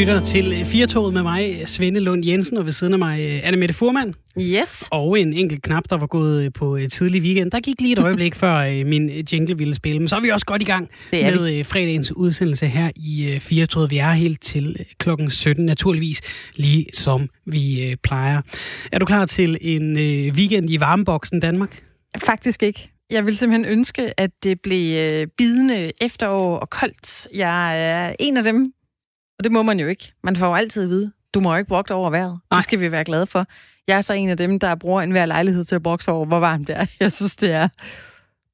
lytter til Firtoget med mig, Svende Lund Jensen, og ved siden af mig, Anne Mette Furman. Yes. Og en enkelt knap, der var gået på tidlig weekend. Der gik lige et øjeblik, før min jingle ville spille. Men så er vi også godt i gang med vi. fredagens udsendelse her i Firtoget. Vi er helt til klokken 17, naturligvis, lige som vi plejer. Er du klar til en weekend i varmeboksen Danmark? Faktisk ikke. Jeg vil simpelthen ønske, at det blev bidende efterår og koldt. Jeg er en af dem, og det må man jo ikke. Man får jo altid at vide, du må jo ikke brokte over vejret. Nej. Det skal vi være glade for. Jeg er så en af dem, der bruger enhver lejlighed til at brokse over, hvor varmt det er. Jeg synes, det er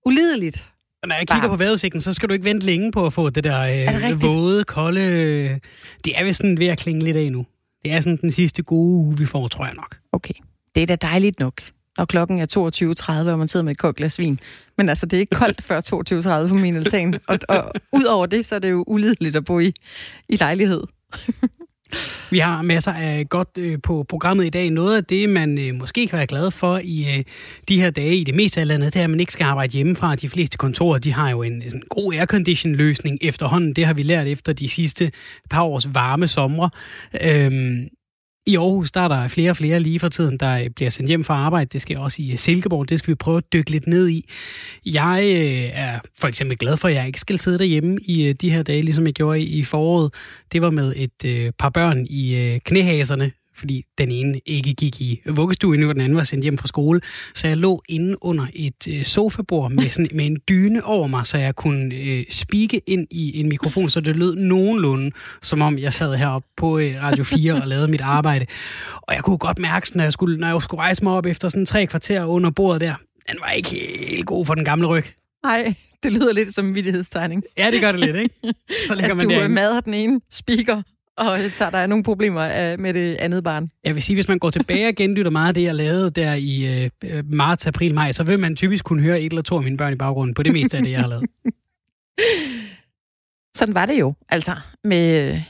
ulideligt. Når jeg kigger varmt. på vejrudsigten, så skal du ikke vente længe på at få det der øh, våde, kolde... Det er vist sådan ved at klinge lidt af nu. Det er sådan den sidste gode uge, vi får, tror jeg nok. Okay. Det er da dejligt nok og klokken er 22.30, og man sidder med et koldt glas vin. Men altså, det er ikke koldt før 22.30 på min altan. Og, og ud over det, så er det jo ulideligt at bo i, i lejlighed. Vi har masser af godt øh, på programmet i dag. Noget af det, man øh, måske kan være glad for i øh, de her dage i det meste af landet, det er, at man ikke skal arbejde hjemmefra. De fleste kontorer, de har jo en sådan, god aircondition-løsning efterhånden. Det har vi lært efter de sidste par års varme somre. Øhm, i Aarhus der er der flere og flere lige for tiden, der øh, bliver sendt hjem fra arbejde. Det skal også i øh, Silkeborg. Det skal vi prøve at dykke lidt ned i. Jeg øh, er for eksempel glad for, at jeg ikke skal sidde derhjemme i de her dage, ligesom jeg gjorde i foråret. Det var med et par børn i knæhaserne, fordi den ene ikke gik i vuggestue, og den anden var sendt hjem fra skole. Så jeg lå inde under et øh, sofabord med, sådan, med en dyne over mig, så jeg kunne øh, spike ind i en mikrofon, så det lød nogenlunde, som om jeg sad heroppe på øh, Radio 4 og lavede mit arbejde. Og jeg kunne godt mærke, når jeg skulle, når jeg skulle rejse mig op efter sådan tre kvarter under bordet der, den var ikke helt god for den gamle ryg. Nej, det lyder lidt som en vidtighedstegning. Ja, det gør det lidt, ikke? Så ligger man du derinde. mader den ene speaker, og tager der nogle problemer øh, med det andet barn. Jeg vil sige, hvis man går tilbage og genlytter meget af det, jeg lavede der i øh, marts, april, maj, så vil man typisk kunne høre et eller to af mine børn i baggrunden på det meste af det, jeg har lavet. Sådan var det jo, altså, med,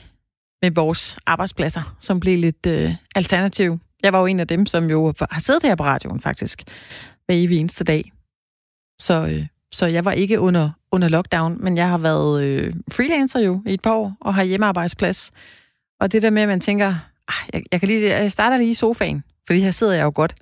med vores arbejdspladser, som blev lidt øh, alternativ. Jeg var jo en af dem, som jo har siddet her på radioen, faktisk, hver evig eneste dag. Så, øh, så jeg var ikke under, under lockdown, men jeg har været øh, freelancer jo i et par år, og har hjemmearbejdsplads. Og det der med, at man tænker, ah, jeg, jeg, kan lige, jeg starter lige i sofaen, fordi her sidder jeg jo godt.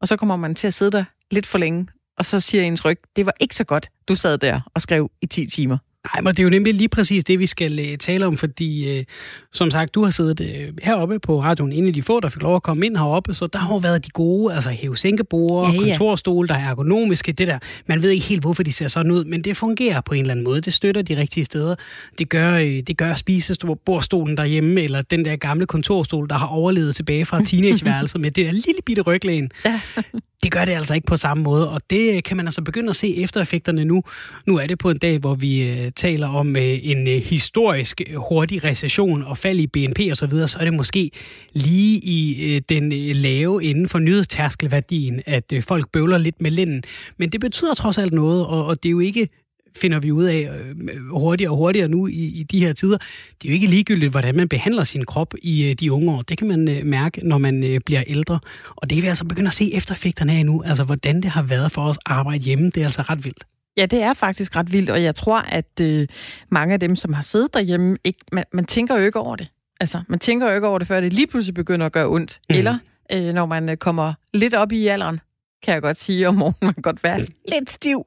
Og så kommer man til at sidde der lidt for længe, og så siger ens ryg, det var ikke så godt, du sad der og skrev i 10 timer. Nej, men det er jo nemlig lige præcis det, vi skal uh, tale om, fordi uh, som sagt, du har siddet uh, heroppe på radioen, en af de få, der fik lov at komme ind heroppe, så der har jo været de gode, altså hæve-sænkebord, ja, ja. kontorstole, der er ergonomiske, det der. Man ved ikke helt, hvorfor de ser sådan ud, men det fungerer på en eller anden måde. Det støtter de rigtige steder. Det gør, uh, det gør spisebordstolen derhjemme, eller den der gamle kontorstol, der har overlevet tilbage fra teenageværelset med det der lille bitte ryglæn. Ja. Det gør det altså ikke på samme måde, og det øh, kan man altså begynde at se eftereffekterne nu. Nu er det på en dag, hvor vi øh, taler om øh, en øh, historisk øh, hurtig recession og fald i BNP osv., så, videre, så er det måske lige i den lave inden for nyhedstærskelværdien, at folk bøvler lidt med linden. Men det betyder trods alt noget, og, og det er jo ikke finder vi ud af hurtigere og hurtigere nu i, i de her tider. Det er jo ikke ligegyldigt, hvordan man behandler sin krop i de unge år. Det kan man mærke, når man bliver ældre. Og det kan vi altså begynde at se eftereffekterne af nu. Altså, hvordan det har været for os at arbejde hjemme. Det er altså ret vildt. Ja, det er faktisk ret vildt, og jeg tror, at øh, mange af dem, som har siddet derhjemme, ikke, man, man tænker jo ikke over det. Altså, man tænker jo ikke over det, før det lige pludselig begynder at gøre ondt. Mm. Eller øh, når man øh, kommer lidt op i alderen, kan jeg godt sige, om morgenen man kan godt være lidt stiv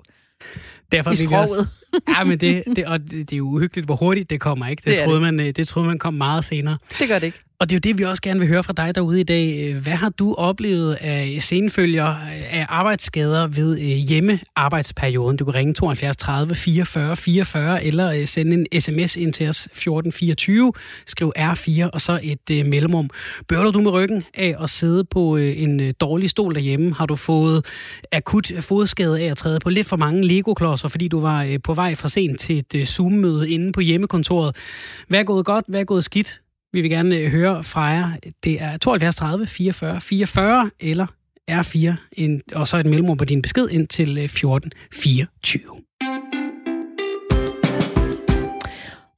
Derfor i skroget. Også, ja, men det, det, og det, det er jo uhyggeligt, hvor hurtigt det kommer, ikke? Det, det troede, det. Man, øh, det troede man kom meget senere. Det gør det ikke. Og det er jo det, vi også gerne vil høre fra dig derude i dag. Øh, hvad har du oplevet af senfølger af arbejdsskader ved øh, hjemmearbejdsperioden? Du kan ringe 72 30 44 44 eller øh, sende en sms ind til os 1424. Skriv R4 og så et mellemrum. Bøvler du med ryggen af at sidde på en dårlig stol derhjemme? Har du fået akut fodskade af at træde på lidt for mange Lego-klodser, fordi du var på vej for sent til et Zoom-møde inde på hjemmekontoret? Hvad er gået godt? Hvad er gået skidt? Vi vil gerne øh, høre fra jer. Det er 72 30 44 44 eller R4, en, og så et mellemrum på din besked ind til øh, 14 24.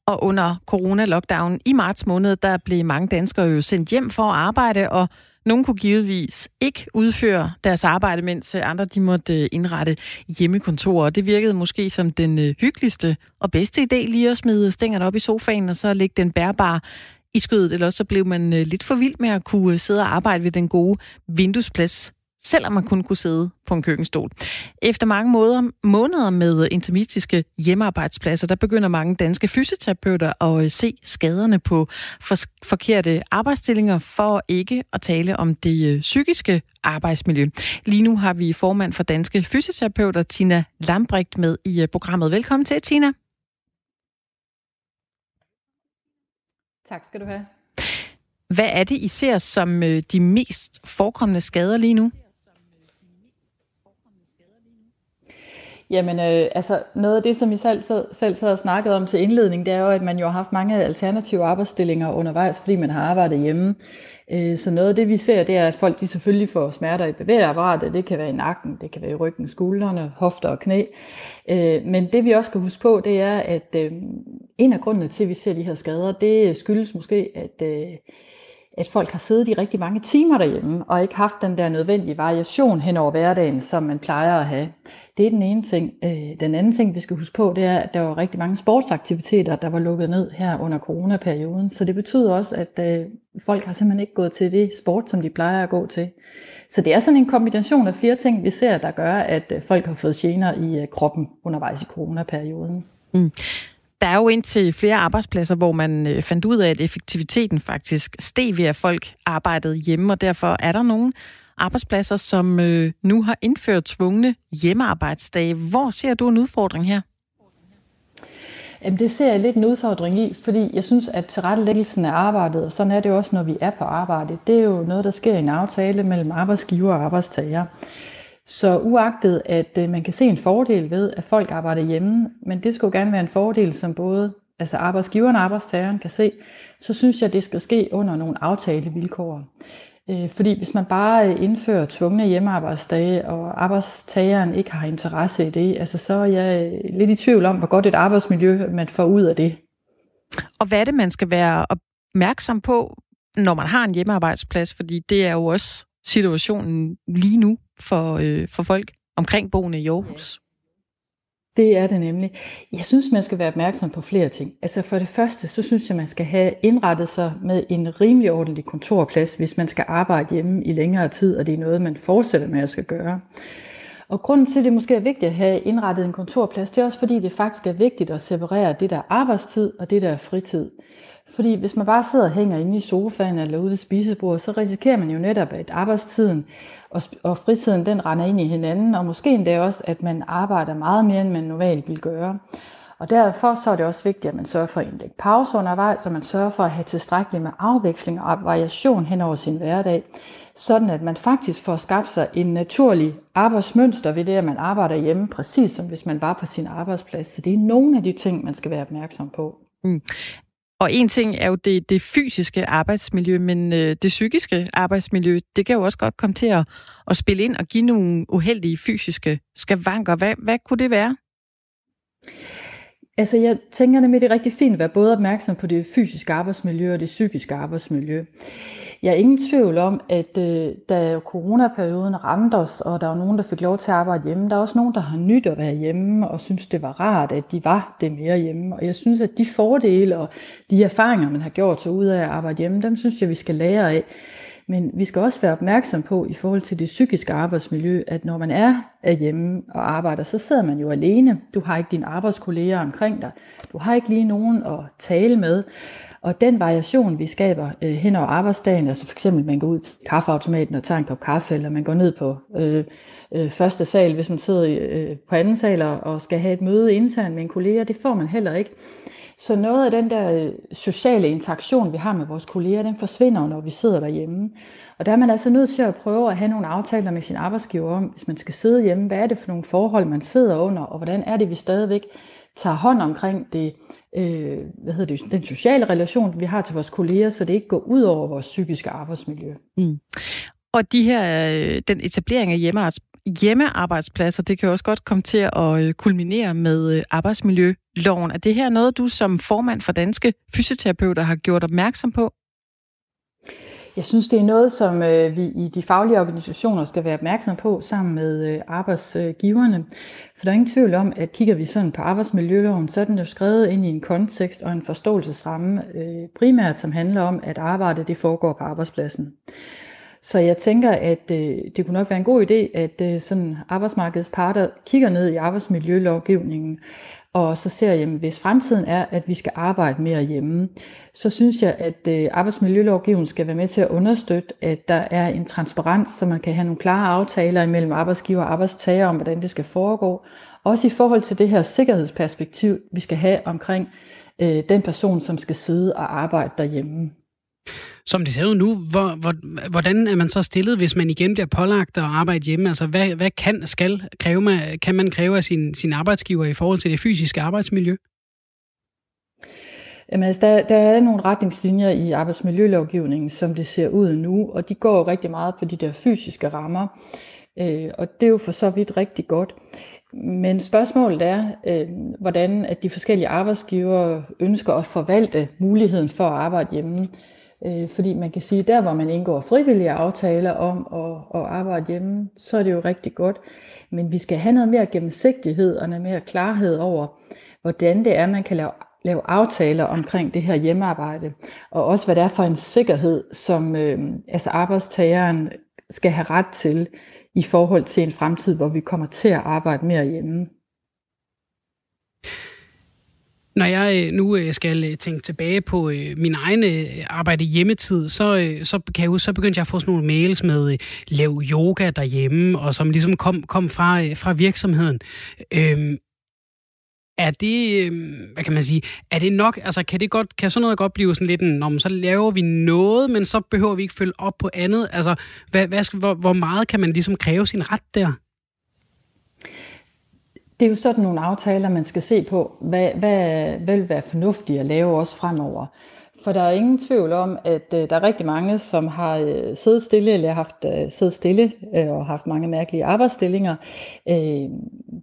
Og under corona-lockdown i marts måned, der blev mange danskere jo sendt hjem for at arbejde, og nogle kunne givetvis ikke udføre deres arbejde, mens øh, andre de måtte indrette hjemmekontorer. Det virkede måske som den hyggeligste og bedste idé lige at smide stængerne op i sofaen, og så lægge den bærbare i skødet, eller så blev man øh, lidt for vild med at kunne øh, sidde og arbejde ved den gode vinduesplads selvom man kun kunne sidde på en køkkenstol. Efter mange måder, måneder med intimistiske hjemmearbejdspladser, der begynder mange danske fysioterapeuter at øh, se skaderne på for, forkerte arbejdsstillinger for ikke at tale om det psykiske arbejdsmiljø. Lige nu har vi formand for danske fysioterapeuter, Tina Lambrecht, med i programmet. Velkommen til, Tina. Tak skal du have. Hvad er det, I ser som de mest forekommende skader lige nu? Jamen, øh, altså noget af det, som I selv, selv, sad og snakket om til indledning, det er jo, at man jo har haft mange alternative arbejdsstillinger undervejs, fordi man har arbejdet hjemme. Øh, så noget af det, vi ser, det er, at folk de selvfølgelig får smerter i bevægeapparatet. Det kan være i nakken, det kan være i ryggen, skuldrene, hofter og knæ. Øh, men det vi også skal huske på, det er, at øh, en af grundene til, at vi ser de her skader, det skyldes måske, at øh, at folk har siddet i rigtig mange timer derhjemme, og ikke haft den der nødvendige variation hen over hverdagen, som man plejer at have. Det er den ene ting. Øh, den anden ting, vi skal huske på, det er, at der var rigtig mange sportsaktiviteter, der var lukket ned her under coronaperioden. Så det betyder også, at øh, folk har simpelthen ikke gået til det sport, som de plejer at gå til. Så det er sådan en kombination af flere ting, vi ser, der gør, at øh, folk har fået gener i kroppen undervejs i coronaperioden. Mm. Der er jo indtil flere arbejdspladser, hvor man øh, fandt ud af, at effektiviteten faktisk steg ved, at folk arbejdede hjemme, og derfor er der nogle arbejdspladser, som øh, nu har indført tvungne hjemmearbejdsdage. Hvor ser du en udfordring her? Jamen, det ser jeg lidt en udfordring i, fordi jeg synes, at tilrettelæggelsen af arbejdet, og sådan er det jo også, når vi er på arbejde, det er jo noget, der sker i en aftale mellem arbejdsgiver og arbejdstager. Så uagtet, at øh, man kan se en fordel ved, at folk arbejder hjemme, men det skulle gerne være en fordel, som både altså arbejdsgiveren og arbejdstageren kan se, så synes jeg, det skal ske under nogle aftalevilkår. Øh, fordi hvis man bare øh, indfører tvungne hjemmearbejdsdage, og arbejdstageren ikke har interesse i det, altså så er jeg øh, lidt i tvivl om, hvor godt et arbejdsmiljø man får ud af det. Og hvad er det, man skal være opmærksom på, når man har en hjemmearbejdsplads? Fordi det er jo også situationen lige nu for, øh, for folk omkring boende i Aarhus? Det er det nemlig. Jeg synes, man skal være opmærksom på flere ting. Altså for det første, så synes jeg, man skal have indrettet sig med en rimelig ordentlig kontorplads, hvis man skal arbejde hjemme i længere tid, og det er noget, man fortsætter med at skal gøre. Og grunden til, at det måske er vigtigt at have indrettet en kontorplads, det er også fordi, det faktisk er vigtigt at separere det der arbejdstid og det der fritid. Fordi hvis man bare sidder og hænger inde i sofaen eller ude ved spisebordet, så risikerer man jo netop, at arbejdstiden og, og fritiden den render ind i hinanden, og måske endda også, at man arbejder meget mere, end man normalt vil gøre. Og derfor så er det også vigtigt, at man sørger for at indlægge pause undervejs, og man sørger for at have tilstrækkeligt med afveksling og variation hen over sin hverdag, sådan at man faktisk får skabt sig en naturlig arbejdsmønster ved det, at man arbejder hjemme, præcis som hvis man var på sin arbejdsplads. Så det er nogle af de ting, man skal være opmærksom på. Mm. Og en ting er jo det, det fysiske arbejdsmiljø, men øh, det psykiske arbejdsmiljø, det kan jo også godt komme til at, at spille ind og give nogle uheldige fysiske skavanker. Hvad, hvad kunne det være? Altså jeg tænker nemlig, det er rigtig fint at være både opmærksom på det fysiske arbejdsmiljø og det psykiske arbejdsmiljø. Jeg er ingen tvivl om, at øh, da coronaperioden ramte os, og der var nogen, der fik lov til at arbejde hjemme, der er også nogen, der har nyt at være hjemme, og synes, det var rart, at de var det mere hjemme. Og jeg synes, at de fordele og de erfaringer, man har gjort sig ud af at arbejde hjemme, dem synes jeg, vi skal lære af. Men vi skal også være opmærksom på i forhold til det psykiske arbejdsmiljø, at når man er hjemme og arbejder, så sidder man jo alene. Du har ikke dine arbejdskolleger omkring dig. Du har ikke lige nogen at tale med. Og den variation, vi skaber øh, hen over arbejdsdagen, altså for eksempel man går ud til kaffeautomaten og tager en kop kaffe, eller man går ned på øh, øh, første sal, hvis man sidder øh, på anden sal og skal have et møde internt med en kollega, det får man heller ikke. Så noget af den der øh, sociale interaktion, vi har med vores kolleger, den forsvinder, når vi sidder derhjemme. Og der er man altså nødt til at prøve at have nogle aftaler med sin arbejdsgiver om, hvis man skal sidde hjemme, hvad er det for nogle forhold, man sidder under, og hvordan er det, vi stadigvæk tager hånd omkring det, øh, hvad hedder det, den sociale relation, vi har til vores kolleger, så det ikke går ud over vores psykiske arbejdsmiljø. Mm. Og de her, øh, den etablering af hjemmearbejdspladser, det kan jo også godt komme til at øh, kulminere med øh, arbejdsmiljøloven. Er det her noget, du som formand for Danske Fysioterapeuter har gjort opmærksom på? Jeg synes, det er noget, som øh, vi i de faglige organisationer skal være opmærksom på sammen med øh, arbejdsgiverne. For der er ingen tvivl om, at kigger vi sådan på arbejdsmiljøloven, så er den jo skrevet ind i en kontekst og en forståelsesramme, øh, primært som handler om, at arbejdet det foregår på arbejdspladsen. Så jeg tænker, at øh, det kunne nok være en god idé, at øh, sådan arbejdsmarkedets parter kigger ned i arbejdsmiljølovgivningen, og så ser jeg, at hvis fremtiden er, at vi skal arbejde mere hjemme, så synes jeg, at øh, arbejdsmiljølovgivningen skal være med til at understøtte, at der er en transparens, så man kan have nogle klare aftaler imellem arbejdsgiver og arbejdstager om, hvordan det skal foregå. Også i forhold til det her sikkerhedsperspektiv, vi skal have omkring øh, den person, som skal sidde og arbejde derhjemme. Som det ser ud nu, hvor, hvor, hvordan er man så stillet, hvis man igen bliver pålagt at arbejde hjemme? Altså, hvad, hvad kan, skal kræve man, kan man kræve af sin, sin arbejdsgiver i forhold til det fysiske arbejdsmiljø? Jamen, altså, der, der er nogle retningslinjer i arbejdsmiljølovgivningen, som det ser ud nu, og de går rigtig meget på de der fysiske rammer, øh, og det er jo for så vidt rigtig godt. Men spørgsmålet er, øh, hvordan at de forskellige arbejdsgivere ønsker at forvalte muligheden for at arbejde hjemme. Øh, fordi man kan sige, der hvor man indgår frivillige aftaler om at, at arbejde hjemme, så er det jo rigtig godt. Men vi skal have noget mere gennemsigtighed og noget mere klarhed over, hvordan det er, man kan lave, lave aftaler omkring det her hjemmearbejde. Og også hvad det er for en sikkerhed, som øh, altså arbejdstageren skal have ret til i forhold til en fremtid, hvor vi kommer til at arbejde mere hjemme. Når jeg øh, nu øh, skal øh, tænke tilbage på min egen arbejde hjemmetid, så, så, kan jeg så begyndte jeg at få sådan nogle mails med lav yoga derhjemme, og som ligesom kom, kom fra, fra virksomheden. Øhm, er det, øhm, hvad kan man sige, er det nok, altså kan det godt, kan sådan noget godt blive sådan lidt en, om så laver vi noget, men så behøver vi ikke følge op på andet, altså hvad, hvad, hvor, hvor meget kan man ligesom kræve sin ret der? Det er jo sådan nogle aftaler, man skal se på, hvad, hvad, hvad vil være fornuftigt at lave også fremover. For der er ingen tvivl om, at øh, der er rigtig mange, som har øh, siddet stille eller haft øh, siddet stille øh, og haft mange mærkelige arbejdsstillinger. Øh,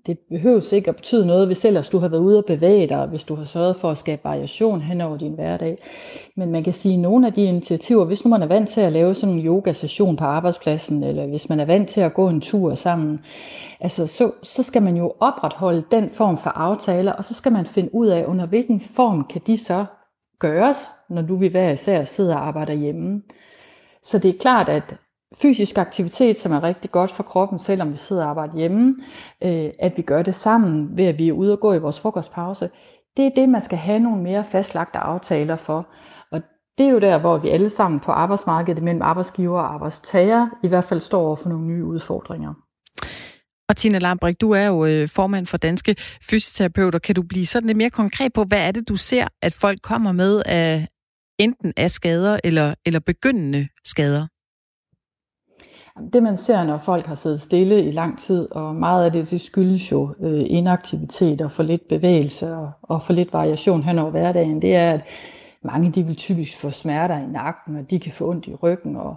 det behøver ikke at betyde noget, hvis ellers du har været ude og bevæge dig, hvis du har sørget for at skabe variation hen over din hverdag. Men man kan sige, at nogle af de initiativer, hvis nu man er vant til at lave sådan en yoga-session på arbejdspladsen, eller hvis man er vant til at gå en tur sammen, altså så, så skal man jo opretholde den form for aftaler, og så skal man finde ud af, under hvilken form kan de så gøres, når du vi hver især sidder og arbejder hjemme. Så det er klart, at fysisk aktivitet, som er rigtig godt for kroppen, selvom vi sidder og arbejder hjemme, øh, at vi gør det sammen ved, at vi er ude og gå i vores frokostpause, det er det, man skal have nogle mere fastlagte aftaler for. Og det er jo der, hvor vi alle sammen på arbejdsmarkedet mellem arbejdsgiver og arbejdstager i hvert fald står over for nogle nye udfordringer. Og Tina Lambrik, du er jo øh, formand for Danske Fysioterapeuter. Kan du blive sådan lidt mere konkret på, hvad er det, du ser, at folk kommer med af enten af skader eller, eller begyndende skader? Det man ser, når folk har siddet stille i lang tid, og meget af det, det skyldes jo øh, inaktivitet og for lidt bevægelse og, og for lidt variation hen over hverdagen, det er, at mange de vil typisk få smerter i nakken, og de kan få ondt i ryggen, og,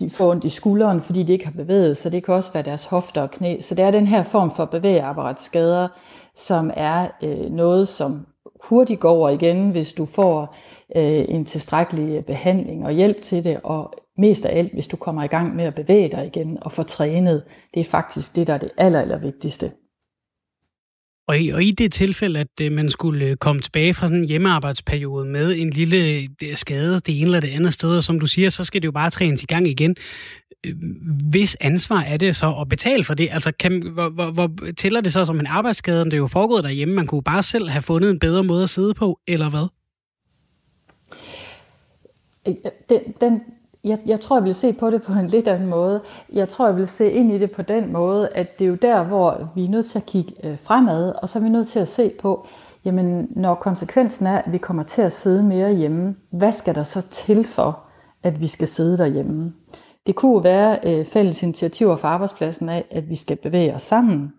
de får ondt i skulderen, fordi de ikke har bevæget sig. Det kan også være deres hofter og knæ. Så det er den her form for bevægeapparatskader, som er øh, noget, som hurtigt går over igen, hvis du får øh, en tilstrækkelig øh, behandling og hjælp til det, og mest af alt, hvis du kommer i gang med at bevæge dig igen og få trænet. Det er faktisk det, der er det aller, aller vigtigste. Og i, og i det tilfælde, at øh, man skulle øh, komme tilbage fra sådan en hjemmearbejdsperiode med en lille øh, skade det ene eller det andet sted, og som du siger, så skal det jo bare trænes i gang igen. Øh, hvis ansvar er det så at betale for det? Altså, kan, hvor, hvor, hvor tæller det så som en arbejdsskade, det er jo foregået derhjemme? Man kunne bare selv have fundet en bedre måde at sidde på, eller hvad? Den, den, jeg, jeg tror, jeg vil se på det på en lidt anden måde. Jeg tror, jeg vil se ind i det på den måde, at det er jo der, hvor vi er nødt til at kigge øh, fremad, og så er vi nødt til at se på, jamen når konsekvensen er, at vi kommer til at sidde mere hjemme, hvad skal der så til for, at vi skal sidde derhjemme? Det kunne være øh, fælles initiativer for arbejdspladsen af, at vi skal bevæge os sammen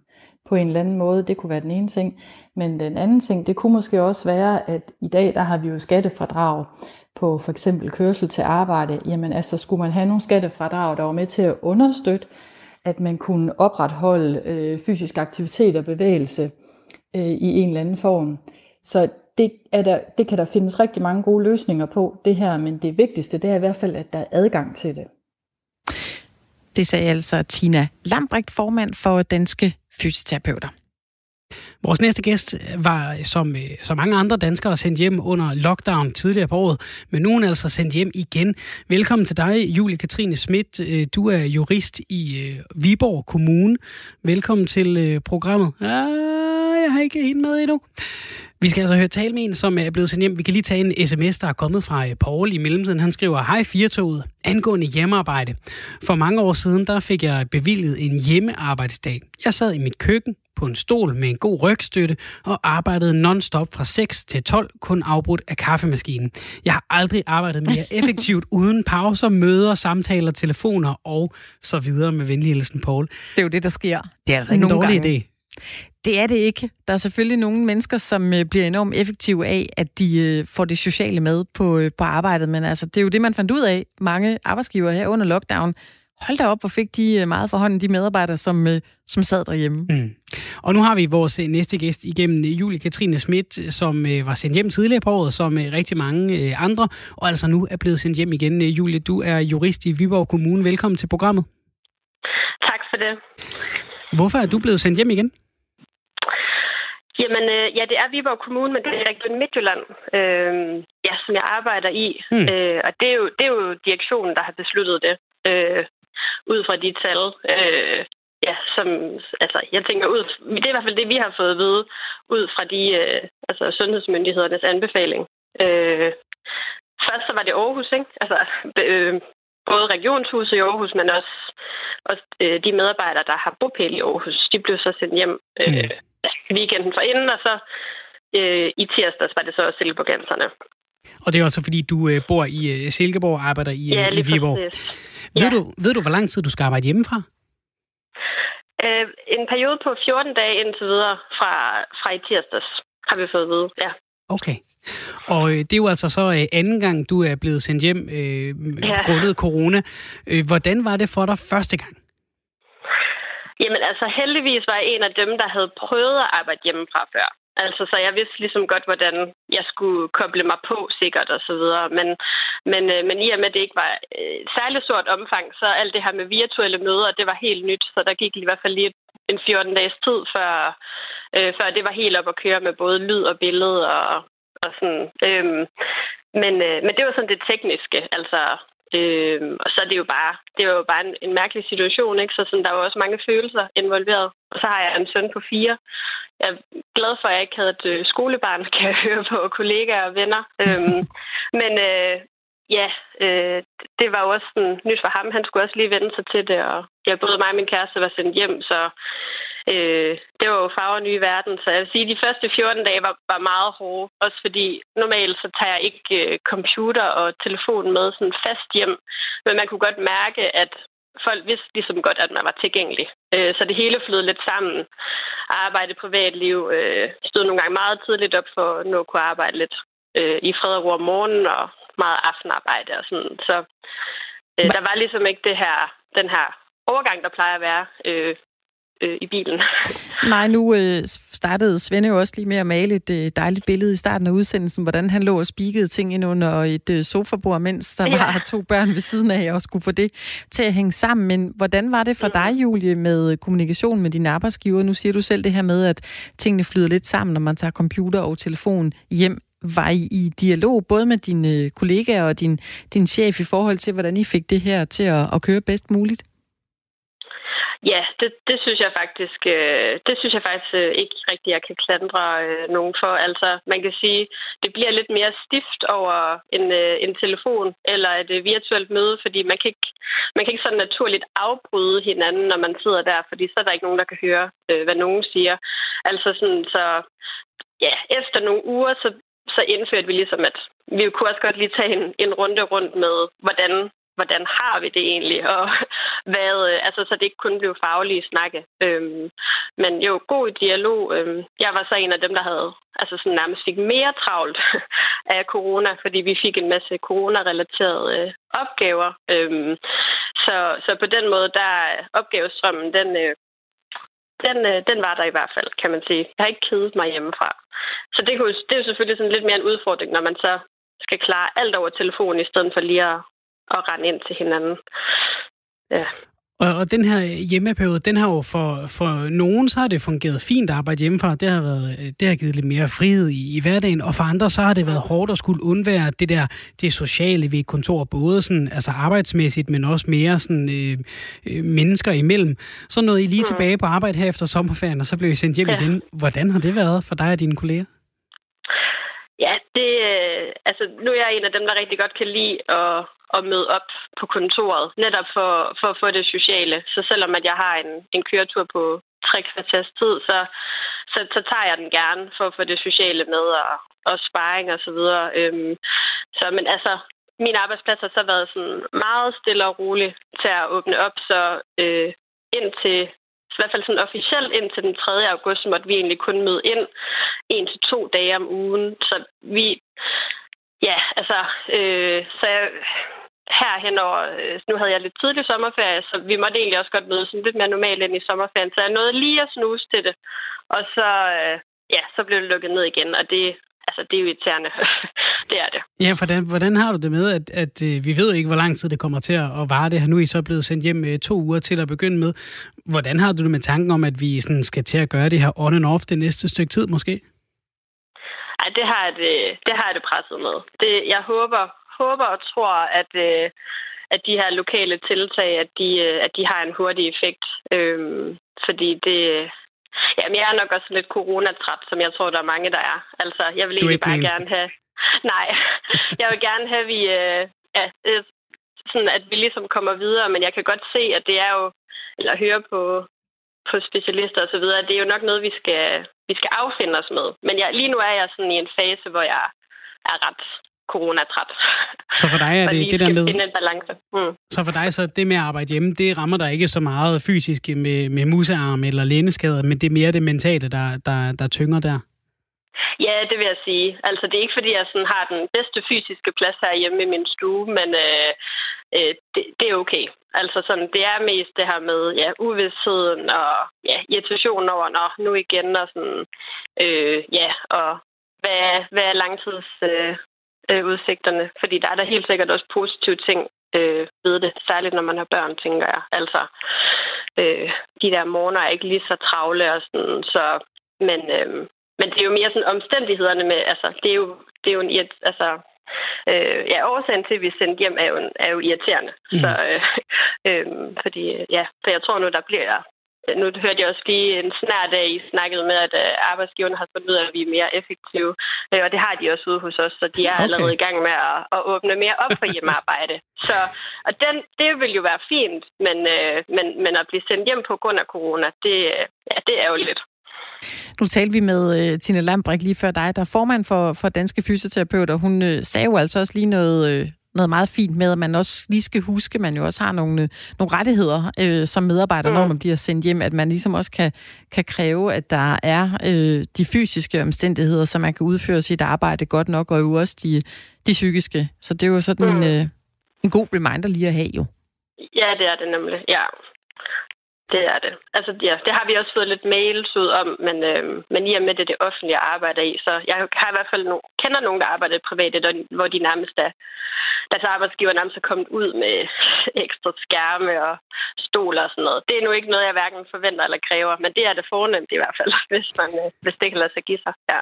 på en eller anden måde. Det kunne være den ene ting. Men den anden ting, det kunne måske også være, at i dag der har vi jo skattefradrag på for eksempel kørsel til arbejde, jamen altså skulle man have nogle skattefradrag, der var med til at understøtte, at man kunne opretholde øh, fysisk aktivitet og bevægelse øh, i en eller anden form. Så det, er der, det kan der findes rigtig mange gode løsninger på, det her, men det vigtigste, det er i hvert fald, at der er adgang til det. Det sagde altså Tina Lambrecht, formand for Danske Fysioterapeuter. Vores næste gæst var som, øh, så mange andre danskere sendt hjem under lockdown tidligere på året, men nu er altså sendt hjem igen. Velkommen til dig, Julie Katrine Schmidt. Øh, du er jurist i øh, Viborg Kommune. Velkommen til programmet. Ah, jeg har ikke en med endnu. Vi skal altså høre tale med en, som er blevet sendt hjem. Vi kan lige tage en sms, der er kommet fra øh, Paul i mellemtiden. Han skriver, Hej Firtoget, angående hjemmearbejde. For mange år siden, der fik jeg bevilget en hjemmearbejdsdag. Jeg sad i mit køkken på en stol med en god rygstøtte og arbejdede non-stop fra 6 til 12, kun afbrudt af kaffemaskinen. Jeg har aldrig arbejdet mere effektivt uden pauser, møder, samtaler, telefoner og så videre med venlig hilsen, Paul. Det er jo det, der sker. Det er altså ikke en dårlig gange. idé. Det er det ikke. Der er selvfølgelig nogle mennesker, som øh, bliver enormt effektive af, at de øh, får det sociale med på, øh, på arbejdet. Men altså, det er jo det, man fandt ud af. Mange arbejdsgivere her under lockdown. Hold da op, hvor fik de meget for hånden, de medarbejdere, som, som sad derhjemme. Mm. Og nu har vi vores næste gæst igennem Julie Katrine Schmidt, som var sendt hjem tidligere på året, som rigtig mange andre, og altså nu er blevet sendt hjem igen. Julie, du er jurist i Viborg Kommune. Velkommen til programmet. Tak for det. Hvorfor er du blevet sendt hjem igen? Jamen, øh, ja, det er Viborg Kommune, men det er Region Midtjylland, øh, ja, som jeg arbejder i. Mm. Øh, og det er, jo, det er jo direktionen, der har besluttet det, øh, ud fra de tal. Øh, ja, som, altså, jeg tænker ud, det er i hvert fald det, vi har fået at vide, ud fra de, øh, altså, sundhedsmyndighedernes anbefaling. Øh, først så var det Aarhus, ikke? Altså, øh, både regionshuset i Aarhus, men også, også øh, de medarbejdere, der har bopæl i Aarhus, de blev så sendt hjem øh, mm weekenden for inden, og så øh, i tirsdags var det så Silkeborganserne. Og det er også fordi, du øh, bor i øh, Silkeborg og arbejder i, ja, øh, i Viborg. Ja. Ved, du, ved du, hvor lang tid du skal arbejde hjemmefra? Øh, en periode på 14 dage indtil videre fra, fra i tirsdags, har vi fået at vide. Ja. Okay. Og øh, det er jo altså så øh, anden gang, du er blevet sendt hjem øh, ja. grundet corona. Øh, hvordan var det for dig første gang? Jamen altså heldigvis var jeg en af dem, der havde prøvet at arbejde hjemmefra før. Altså, så jeg vidste ligesom godt, hvordan jeg skulle koble mig på sikkert og så videre. Men, men, øh, men i og med, at det ikke var øh, særlig stort omfang, så alt det her med virtuelle møder, det var helt nyt. Så der gik i hvert fald lige en 14 dages tid, før, øh, før det var helt op at køre med både lyd og billede og, og sådan. Øhm, men, øh, men det var sådan det tekniske. Altså, Øh, og så er det jo bare, det er jo bare en, en mærkelig situation, ikke? Så sådan, der er jo også mange følelser involveret. Og så har jeg en søn på fire. Jeg er glad for, at jeg ikke havde et øh, skolebarn, kan jeg høre på kollegaer og venner. øhm, men øh, ja, øh, det var jo også sådan, nyt for ham. Han skulle også lige vende sig til det, og ja, både mig og min kæreste var sendt hjem, så Øh, det var jo farver nye verden, så jeg vil sige, at de første 14 dage var, var meget hårde. Også fordi normalt så tager jeg ikke øh, computer og telefon med sådan fast hjem. Men man kunne godt mærke, at folk vidste ligesom godt, at man var tilgængelig. Øh, så det hele flød lidt sammen. Arbejde privatliv. Øh, stod nogle gange meget tidligt op for at nå at kunne arbejde lidt øh, i fred og ro om morgenen og meget aftenarbejde og sådan. Så øh, der var ligesom ikke det her, den her overgang, der plejer at være øh, øh, i bilen. Nej, nu øh, startede Svende jo også lige med at male et øh, dejligt billede i starten af udsendelsen, hvordan han lå og spikede ting ind under et øh, sofabord, mens der ja. var to børn ved siden af, og skulle få det til at hænge sammen. Men hvordan var det for dig, Julie, med kommunikation med dine arbejdsgiver? Nu siger du selv det her med, at tingene flyder lidt sammen, når man tager computer og telefon hjem. Var I i dialog både med dine øh, kollegaer og din, din chef i forhold til, hvordan I fik det her til at, at køre bedst muligt? Ja, det, det synes jeg faktisk, øh, det synes jeg faktisk øh, ikke rigtigt, jeg kan klandre øh, nogen for. Altså, man kan sige, det bliver lidt mere stift over en, øh, en telefon eller et øh, virtuelt møde, fordi man kan, ikke, man kan ikke sådan naturligt afbryde hinanden, når man sidder der, fordi så er der ikke nogen, der kan høre, øh, hvad nogen siger. Altså sådan, så ja, efter nogle uger, så, så indførte vi ligesom, at vi kunne også godt lige tage en, en runde rundt med, hvordan hvordan har vi det egentlig, og hvad, øh, altså, så det ikke kun blev faglige snakke. Øhm, men jo, god dialog. Øhm, jeg var så en af dem, der havde, altså sådan nærmest fik mere travlt af corona, fordi vi fik en masse corona-relaterede øh, opgaver. Øhm, så, så på den måde, der øh, opgavestrømmen, den, øh, den, øh, den var der i hvert fald, kan man sige. Jeg har ikke kedet mig hjemmefra. Så det, kunne, det er jo selvfølgelig sådan lidt mere en udfordring, når man så skal klare alt over telefonen, i stedet for lige at, at rende ind til hinanden. Ja. Og, og den her hjemmeperiode, den har jo for, for nogen, så har det fungeret fint at arbejde hjemmefra. Det har, været, det har givet lidt mere frihed i, i hverdagen. Og for andre, så har det været hårdt at skulle undvære det der det sociale ved et kontor. Både sådan, altså arbejdsmæssigt, men også mere sådan, øh, øh, mennesker imellem. Så nåede I lige mm. tilbage på arbejde her efter sommerferien, og så blev I sendt hjem ja. igen. Hvordan har det været for dig og dine kolleger? Ja, det, øh, altså, nu er jeg en af dem, der rigtig godt kan lide at at møde op på kontoret, netop for, for at få det sociale. Så selvom at jeg har en, en køretur på tre kvarters tid, så, så, så tager jeg den gerne for at få det sociale med og, og sparring og så videre. Øhm, så, men altså, min arbejdsplads har så været sådan meget stille og rolig til at åbne op, så øh, indtil i hvert fald sådan officielt indtil den 3. august, måtte vi egentlig kun møde ind en til to dage om ugen. Så vi, ja, altså, øh, så jeg, her henover, øh, nu havde jeg lidt tidlig sommerferie, så vi måtte egentlig også godt møde sådan lidt mere normalt ind i sommerferien. Så jeg nåede lige at snuse til det. Og så, øh, ja, så blev det lukket ned igen, og det, altså, det er jo irriterende. det er det. Ja, hvordan, hvordan har du det med, at, at øh, vi ved ikke, hvor lang tid det kommer til at vare det her. Nu er I så blevet sendt hjem øh, to uger til at begynde med. Hvordan har du det med tanken om, at vi sådan skal til at gøre det her on and off det næste stykke tid måske? Ej, det har jeg det, det, har jeg det presset med. Det, jeg håber håber og tror, at, øh, at de her lokale tiltag, at de, øh, at de har en hurtig effekt. Øhm, fordi det... Jamen, jeg er nok også lidt coronatræt, som jeg tror, der er mange, der er. Altså, jeg vil egentlig bare gerne have... Nej, jeg vil gerne have, at vi... Øh, ja, sådan, at vi ligesom kommer videre, men jeg kan godt se, at det er jo... Eller høre på, på specialister og så videre, det er jo nok noget, vi skal, vi skal affinde os med. Men jeg, lige nu er jeg sådan i en fase, hvor jeg er ret coronatræt. Så for dig er det det der med... en balance. Mm. Så for dig så det med at arbejde hjemme, det rammer dig ikke så meget fysisk med, med musearm eller læneskader, men det er mere det mentale, der, der, der tynger der? Ja, det vil jeg sige. Altså, det er ikke, fordi jeg sådan har den bedste fysiske plads herhjemme i min stue, men øh, øh, det, det er okay. Altså, sådan, det er mest det her med ja, uvidsheden og ja, irritationen over, når nu igen, og sådan, øh, ja, og hvad, hvad er langtids øh, øh, udsigterne. Fordi der er der helt sikkert også positive ting øh, ved det, særligt når man har børn, tænker jeg. Altså, øh, de der morgener er ikke lige så travle og sådan, så, men, øh, men det er jo mere sådan omstændighederne med, altså, det er jo, det er jo en, altså, øh, ja, årsagen til, at vi er sendt hjem, er jo, er jo irriterende. Mm. Så, øh, øh, fordi, ja, så jeg tror nu, der bliver nu hørte jeg også lige en snart dag, I snakkede med, at øh, arbejdsgiverne har fundet ud af, at vi er mere effektive. Øh, og det har de også ude hos os, så de er okay. allerede i gang med at, at åbne mere op for hjemmearbejde. så, og den, det vil jo være fint, men, øh, men, men at blive sendt hjem på grund af corona, det, ja, det er jo lidt. Nu talte vi med uh, Tina Lambrik lige før dig, der er formand for, for Danske Fysioterapeuter. Hun uh, sagde jo altså også lige noget, uh, noget meget fint med, at man også lige skal huske, at man jo også har nogle, nogle rettigheder øh, som medarbejder, mm. når man bliver sendt hjem, at man ligesom også kan, kan kræve, at der er øh, de fysiske omstændigheder, så man kan udføre sit arbejde godt nok, og jo også de, de psykiske. Så det er jo sådan mm. en, øh, en god reminder lige at have jo. Ja, det er det nemlig, ja. Det er det. Altså, ja, det har vi også fået lidt mails ud om, men, øh, men i og med det, det offentlige arbejder i, så jeg har i hvert fald no, kender nogen, der arbejder privat, hvor de nærmest er, deres arbejdsgiver nærmest er kommet ud med ekstra skærme og stoler og sådan noget. Det er nu ikke noget, jeg hverken forventer eller kræver, men det er det fornemt i hvert fald, hvis, man, øh, hvis det kan lade sig give sig. Ja.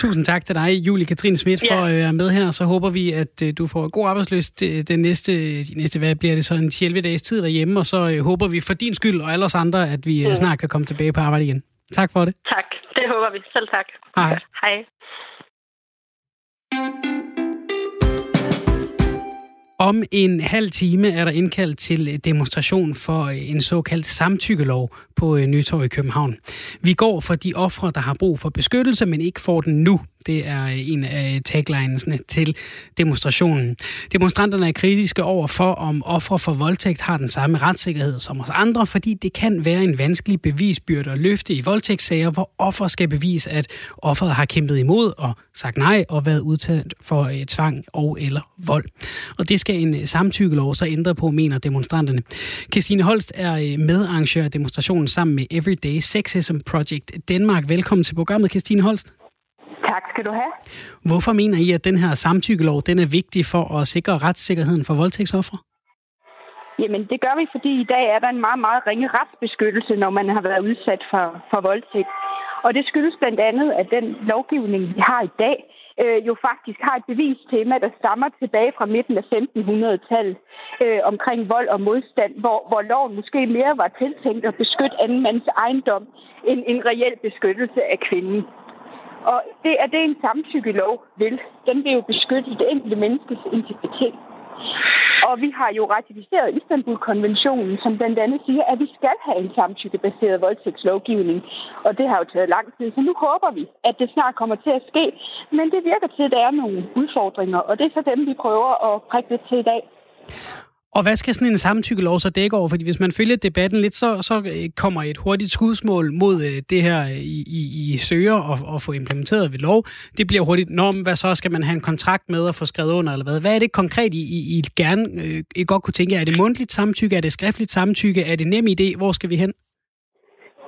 Tusind tak til dig, Julie Katrine Schmidt, for at være med her. Så håber vi, at øh, du får god arbejdsløst den næste, de næste hvad bliver det så en 11 dages tid derhjemme, og så øh, håber vi for din skyld og alle os andre, at vi mm. snart kan komme tilbage på arbejde igen. Tak for det. Tak, det håber vi. Selv tak. Hej. Hej. Om en halv time er der indkaldt til øh, demonstration for øh, en såkaldt samtykkelov på øh, Nytorv i København. Vi går for de ofre, der har brug for beskyttelse, men ikke får den nu. Det er øh, en af øh, taglinesene til demonstrationen. Demonstranterne er kritiske over for, om ofre for voldtægt har den samme retssikkerhed som os andre, fordi det kan være en vanskelig bevisbyrde at løfte i voldtægtssager, hvor offer skal bevise, at offeret har kæmpet imod og sagt nej og været udtalt for øh, tvang og eller vold. Og det skal en samtykkelov så ændre på, mener demonstranterne. Christine Holst er medarrangør af demonstrationen sammen med Everyday Sexism Project Danmark. Velkommen til programmet, Christine Holst. Tak skal du have. Hvorfor mener I, at den her samtykkelov den er vigtig for at sikre retssikkerheden for voldtægtsoffre? Jamen, det gør vi, fordi i dag er der en meget, meget ringe retsbeskyttelse, når man har været udsat for, for voldtægt. Og det skyldes blandt andet, at den lovgivning, vi har i dag, øh, jo faktisk har et bevistema, der stammer tilbage fra midten af 1500-tallet øh, omkring vold og modstand, hvor, hvor loven måske mere var tiltænkt at beskytte anden mands ejendom end en reel beskyttelse af kvinden. Og det er det, en samtykkelov vil. Den vil jo beskytte det enkelte menneskes integritet. Og vi har jo ratificeret Istanbul-konventionen, som blandt andet siger, at vi skal have en samtykkebaseret voldtægtslovgivning. Og det har jo taget lang tid, så nu håber vi, at det snart kommer til at ske. Men det virker til, at der er nogle udfordringer, og det er så dem, vi prøver at prikke til i dag. Og hvad skal sådan en samtykkelov så dække over? Fordi hvis man følger debatten lidt, så, så øh, kommer et hurtigt skudsmål mod øh, det her, øh, I, I, I søger og, og få implementeret ved lov. Det bliver hurtigt, norm. hvad så skal man have en kontrakt med og få skrevet under, eller hvad? Hvad er det konkret, I, I, I gerne øh, I godt kunne tænke? Er det mundtligt samtykke? Er det skriftligt samtykke? Er det nem idé? Hvor skal vi hen?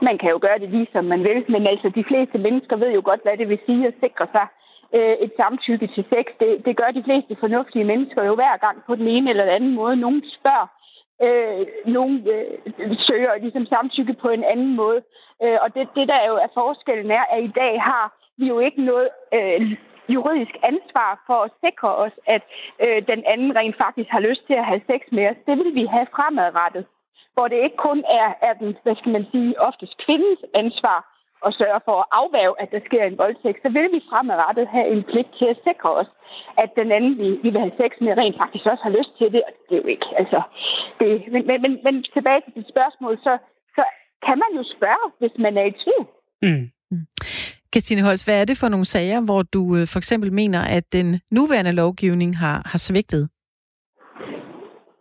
Man kan jo gøre det lige som man vil, men altså de fleste mennesker ved jo godt, hvad det vil sige at sikre sig øh, et samtykke til sex. Det, det gør de fleste fornuftige mennesker jo hver gang på den ene eller den anden måde. Nogen spørger, øh, nogen øh, søger ligesom samtykke på en anden måde. Øh, og det, det, der jo er forskellen er, at i dag har vi jo ikke noget øh, juridisk ansvar for at sikre os, at øh, den anden rent faktisk har lyst til at have sex med os. Det vil vi have fremadrettet, hvor det ikke kun er, er den, hvad skal man sige, oftest kvindens ansvar, og sørge for at afværge, at der sker en voldtægt, så vil vi fremadrettet have en pligt til at sikre os, at den anden, vi, vi vil have sex med, rent faktisk også har lyst til det, og det er jo ikke. Altså, det, men, men, men, men tilbage til dit spørgsmål, så, så kan man jo spørge, hvis man er i tvivl. Mm. Mm. Christine Holst, hvad er det for nogle sager, hvor du øh, for eksempel mener, at den nuværende lovgivning har, har svigtet?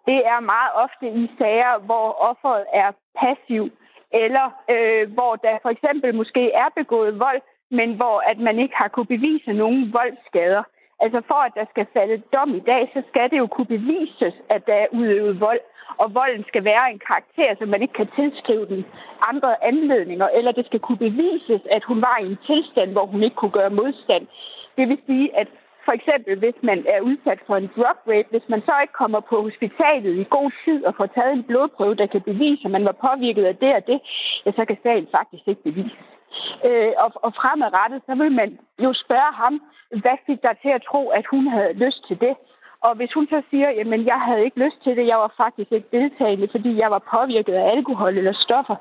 Det er meget ofte i sager, hvor offeret er passiv eller øh, hvor der for eksempel måske er begået vold, men hvor at man ikke har kunne bevise nogen voldsskader. Altså for at der skal falde dom i dag, så skal det jo kunne bevises, at der er udøvet vold, og volden skal være en karakter, så man ikke kan tilskrive den andre anledninger, eller det skal kunne bevises, at hun var i en tilstand, hvor hun ikke kunne gøre modstand. Det vil sige, at for eksempel, hvis man er udsat for en drug rape, hvis man så ikke kommer på hospitalet i god tid og får taget en blodprøve, der kan bevise, at man var påvirket af det og det, ja, så kan sagen faktisk ikke bevises. Øh, og, og fremadrettet, så vil man jo spørge ham, hvad fik dig til at tro, at hun havde lyst til det? Og hvis hun så siger, jamen jeg havde ikke lyst til det, jeg var faktisk ikke deltagende, fordi jeg var påvirket af alkohol eller stoffer,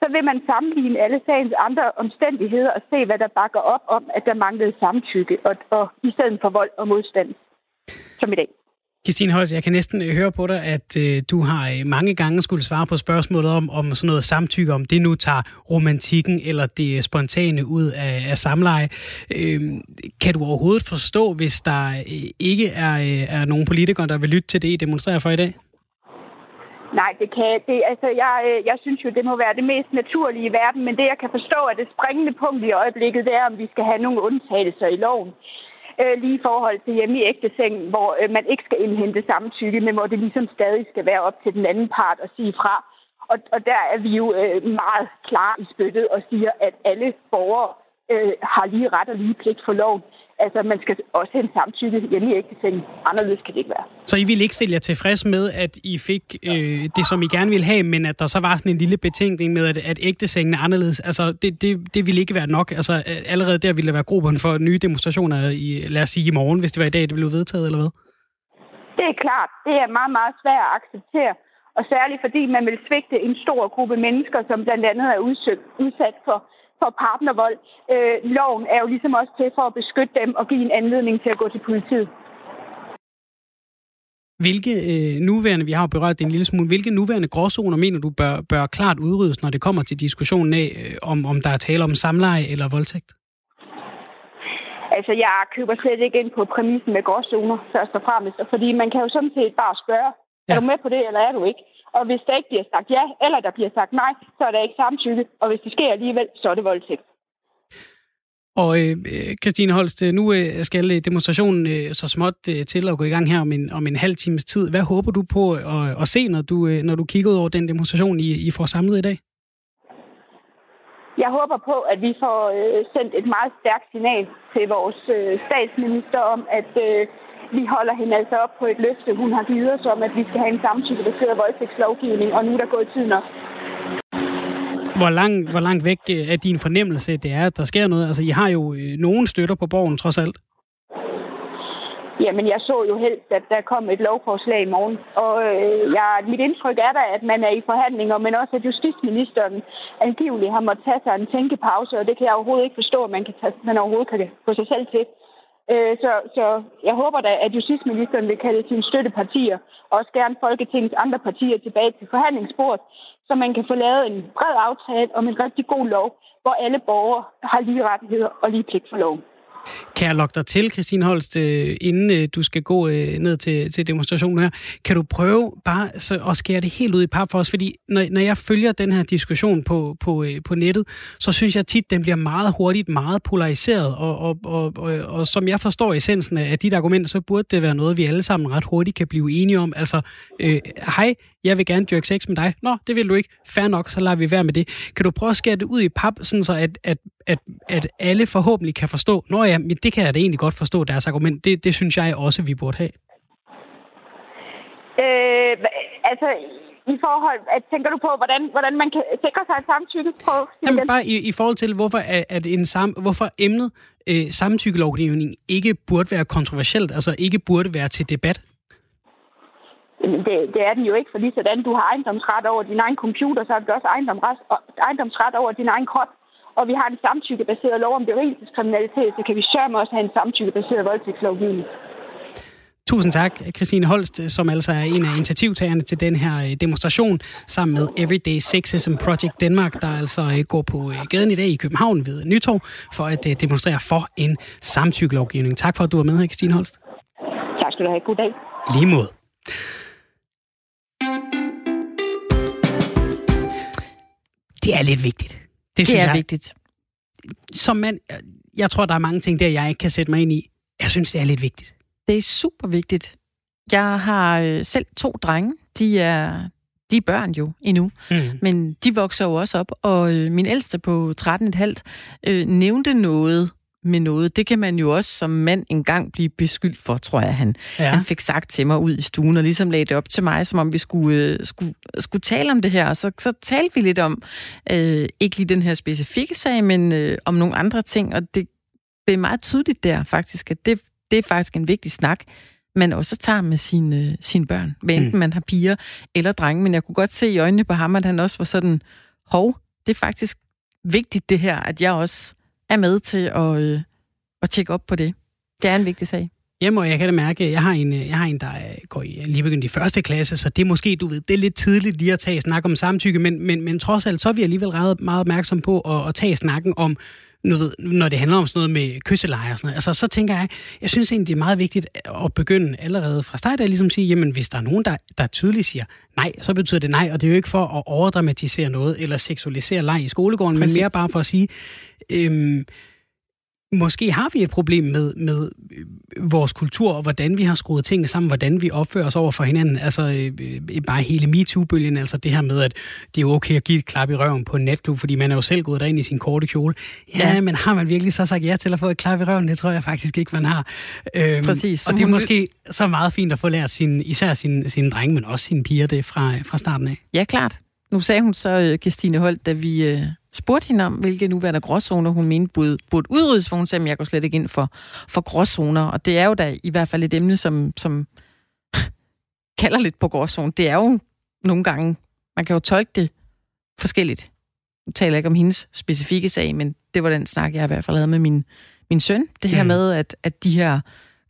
så vil man sammenligne alle sagens andre omstændigheder og se, hvad der bakker op om, at der manglede samtykke, og, og i stedet for vold og modstand, som i dag. Christine Højs, jeg kan næsten øh, høre på dig, at øh, du har øh, mange gange skulle svare på spørgsmålet om, om sådan noget samtykke, om det nu tager romantikken eller det øh, spontane ud af, af samleje. Øh, kan du overhovedet forstå, hvis der ikke er, er nogen politikere, der vil lytte til det, I demonstrerer for i dag? Nej, det kan det, altså jeg, øh, jeg synes jo, det må være det mest naturlige i verden, men det jeg kan forstå, at det springende punkt i øjeblikket, det er, om vi skal have nogle undtagelser i loven. Øh, lige i forhold til hjemme i ægtesengen, hvor øh, man ikke skal indhente samtykke, men hvor det ligesom stadig skal være op til den anden part at sige fra. Og, og der er vi jo øh, meget klar i spyttet og siger, at alle borgere øh, har lige ret og lige pligt for loven. Altså, man skal også have en samtykke hjemme i ægtesengen. Anderledes kan det ikke være. Så I ville ikke stille jer tilfreds med, at I fik øh, det, som I gerne ville have, men at der så var sådan en lille betænkning med, at, at ægtesengen er anderledes? Altså, det, det, det ville ikke være nok. Altså, allerede der ville der være grobund for nye demonstrationer, i, lad os sige i morgen, hvis det var i dag, det blev vedtaget, eller hvad? Det er klart. Det er meget, meget svært at acceptere. Og særligt fordi man vil svigte en stor gruppe mennesker, som blandt andet er udsat for for partnervold. Øh, loven er jo ligesom også til for at beskytte dem og give en anledning til at gå til politiet. Hvilke øh, nuværende, vi har berørt det en lille smule, hvilke nuværende gråzoner mener du bør, bør klart udryddes, når det kommer til diskussionen af, øh, om, om der er tale om samleje eller voldtægt? Altså, jeg køber slet ikke ind på præmissen med gråzoner, først og fremmest. Fordi man kan jo sådan set bare spørge, ja. er du med på det, eller er du ikke? Og hvis der ikke bliver sagt ja, eller der bliver sagt nej, så er der ikke samtykke. Og hvis det sker alligevel, så er det voldtægt. Og øh, Christine Holst, nu øh, skal demonstrationen øh, så småt øh, til at gå i gang her om en, om en halv times tid. Hvad håber du på at, at se, når du, øh, når du kigger ud over den demonstration, I, I får samlet i dag? Jeg håber på, at vi får øh, sendt et meget stærkt signal til vores øh, statsminister om, at øh, vi holder hende altså op på et løfte, hun har givet os om, at vi skal have en samtykkebaseret voldtægtslovgivning, og nu er der gået tid nok. Hvor langt, hvor langt væk øh, er din fornemmelse, det er, at der sker noget? Altså, I har jo øh, nogen støtter på borgen, trods alt. Jamen, jeg så jo helst, at der kom et lovforslag i morgen. Og øh, jeg, mit indtryk er da, at man er i forhandlinger, men også at justitsministeren angiveligt har måttet tage sig en tænkepause, og det kan jeg overhovedet ikke forstå, at man, kan tage, man overhovedet kan få sig selv til. Øh, så, så jeg håber da, at justitsministeren vil kalde sine støttepartier, og også gerne Folketingets andre partier tilbage til forhandlingsbordet, så man kan få lavet en bred aftale om en rigtig god lov, hvor alle borgere har lige rettigheder og lige pligt for loven. Kan jeg lokke dig til, Christine Holst, øh, inden øh, du skal gå øh, ned til, til demonstrationen her? Kan du prøve bare så at skære det helt ud i pap for os? Fordi når, når jeg følger den her diskussion på, på, på nettet, så synes jeg tit, den bliver meget hurtigt meget polariseret. Og, og, og, og, og som jeg forstår essensen af dit argument, så burde det være noget, vi alle sammen ret hurtigt kan blive enige om. Altså, øh, hej, jeg vil gerne dyrke sex med dig. Nå, det vil du ikke. Fair nok, så lader vi være med det. Kan du prøve at skære det ud i pap, sådan så at, at, at, at alle forhåbentlig kan forstå, nå ja, men det kan jeg da egentlig godt forstå, deres argument. Det, det synes jeg også, vi burde have. Øh, altså, i forhold, at, tænker du på, hvordan, hvordan man kan sikre sig et samtykke på? Jamen, bare i, i forhold til, hvorfor, at en sam, hvorfor emnet øh, samtykkelovgivning ikke burde være kontroversielt, altså ikke burde være til debat? Det, det er den jo ikke, fordi sådan du har ejendomsret over din egen computer, så har du også ejendomsret, ejendomsret over din egen krop. Og vi har en samtykkebaseret lov om berigelseskriminalitet, så kan vi sørge også have en samtykkebaseret voldtægtslovgivning. Tusind tak, Christine Holst, som altså er en af initiativtagerne til den her øh, demonstration sammen med Everyday Sexism Project Danmark, der altså øh, går på øh, gaden i dag i København ved Nytorv for at demonstrere for en samtykkelovgivning. Tak for, at du var med her, Christine Holst. Tak skal du have. God dag. Lige mod. Det er lidt vigtigt. Det, det synes er jeg, vigtigt. Som man, jeg tror, der er mange ting der, jeg ikke kan sætte mig ind i. Jeg synes, det er lidt vigtigt. Det er super vigtigt. Jeg har øh, selv to drenge. De er, de er børn jo endnu, mm. men de vokser jo også op, og øh, min ældste på 13,5 øh, nævnte noget med noget. Det kan man jo også som mand engang blive beskyldt for, tror jeg, han, ja. han fik sagt til mig ud i stuen, og ligesom lagde det op til mig, som om vi skulle, øh, skulle, skulle tale om det her. Så, så talte vi lidt om, øh, ikke lige den her specifikke sag, men øh, om nogle andre ting, og det blev meget tydeligt der faktisk, at det, det er faktisk en vigtig snak, man også tager med sine, sine børn, hvad enten mm. man har piger eller drenge. Men jeg kunne godt se i øjnene på ham, at han også var sådan, hov, det er faktisk vigtigt det her, at jeg også er med til at, øh, at tjekke op på det. Det er en vigtig sag. Jamen, og jeg kan da mærke, jeg har en, jeg har en der øh, går i, lige begyndt i første klasse, så det er måske, du ved, det er lidt tidligt lige at tage snak om samtykke, men, men, men trods alt, så er vi alligevel ret meget opmærksom på at, at tage snakken om, nu ved, når det handler om sådan noget med kysseleje og sådan noget, altså, så tænker jeg, jeg synes egentlig, det er meget vigtigt at begynde allerede fra start at ligesom sige, jamen hvis der er nogen, der, der tydeligt siger nej, så betyder det nej, og det er jo ikke for at overdramatisere noget eller seksualisere leg i skolegården, Præcis. men mere bare for at sige, øhm, måske har vi et problem med, med øh, vores kultur, og hvordan vi har skruet tingene sammen, hvordan vi opfører os over for hinanden. Altså øh, øh, bare hele MeToo-bølgen, altså det her med, at det er okay at give et klap i røven på en natklub, fordi man er jo selv gået derind i sin korte kjole. Ja, ja, men har man virkelig så sagt ja til at få et klap i røven? Det tror jeg faktisk ikke, man har. Øhm, Præcis. Og det er måske så meget fint at få lært sin, især sine, sin drenge, men også sine piger det fra, fra starten af. Ja, klart. Nu sagde hun så, Christine Holt, da vi spurgte hende om, hvilke nuværende gråzoner hun mente burde, burde udryddes, for hun sagde, at jeg går slet ikke ind for, for gråzoner. Og det er jo da i hvert fald et emne, som, som kalder lidt på gråzoner. Det er jo nogle gange, man kan jo tolke det forskelligt. Nu taler jeg ikke om hendes specifikke sag, men det var den snak, jeg i hvert fald havde med min, min søn. Det her mm. med, at, at de her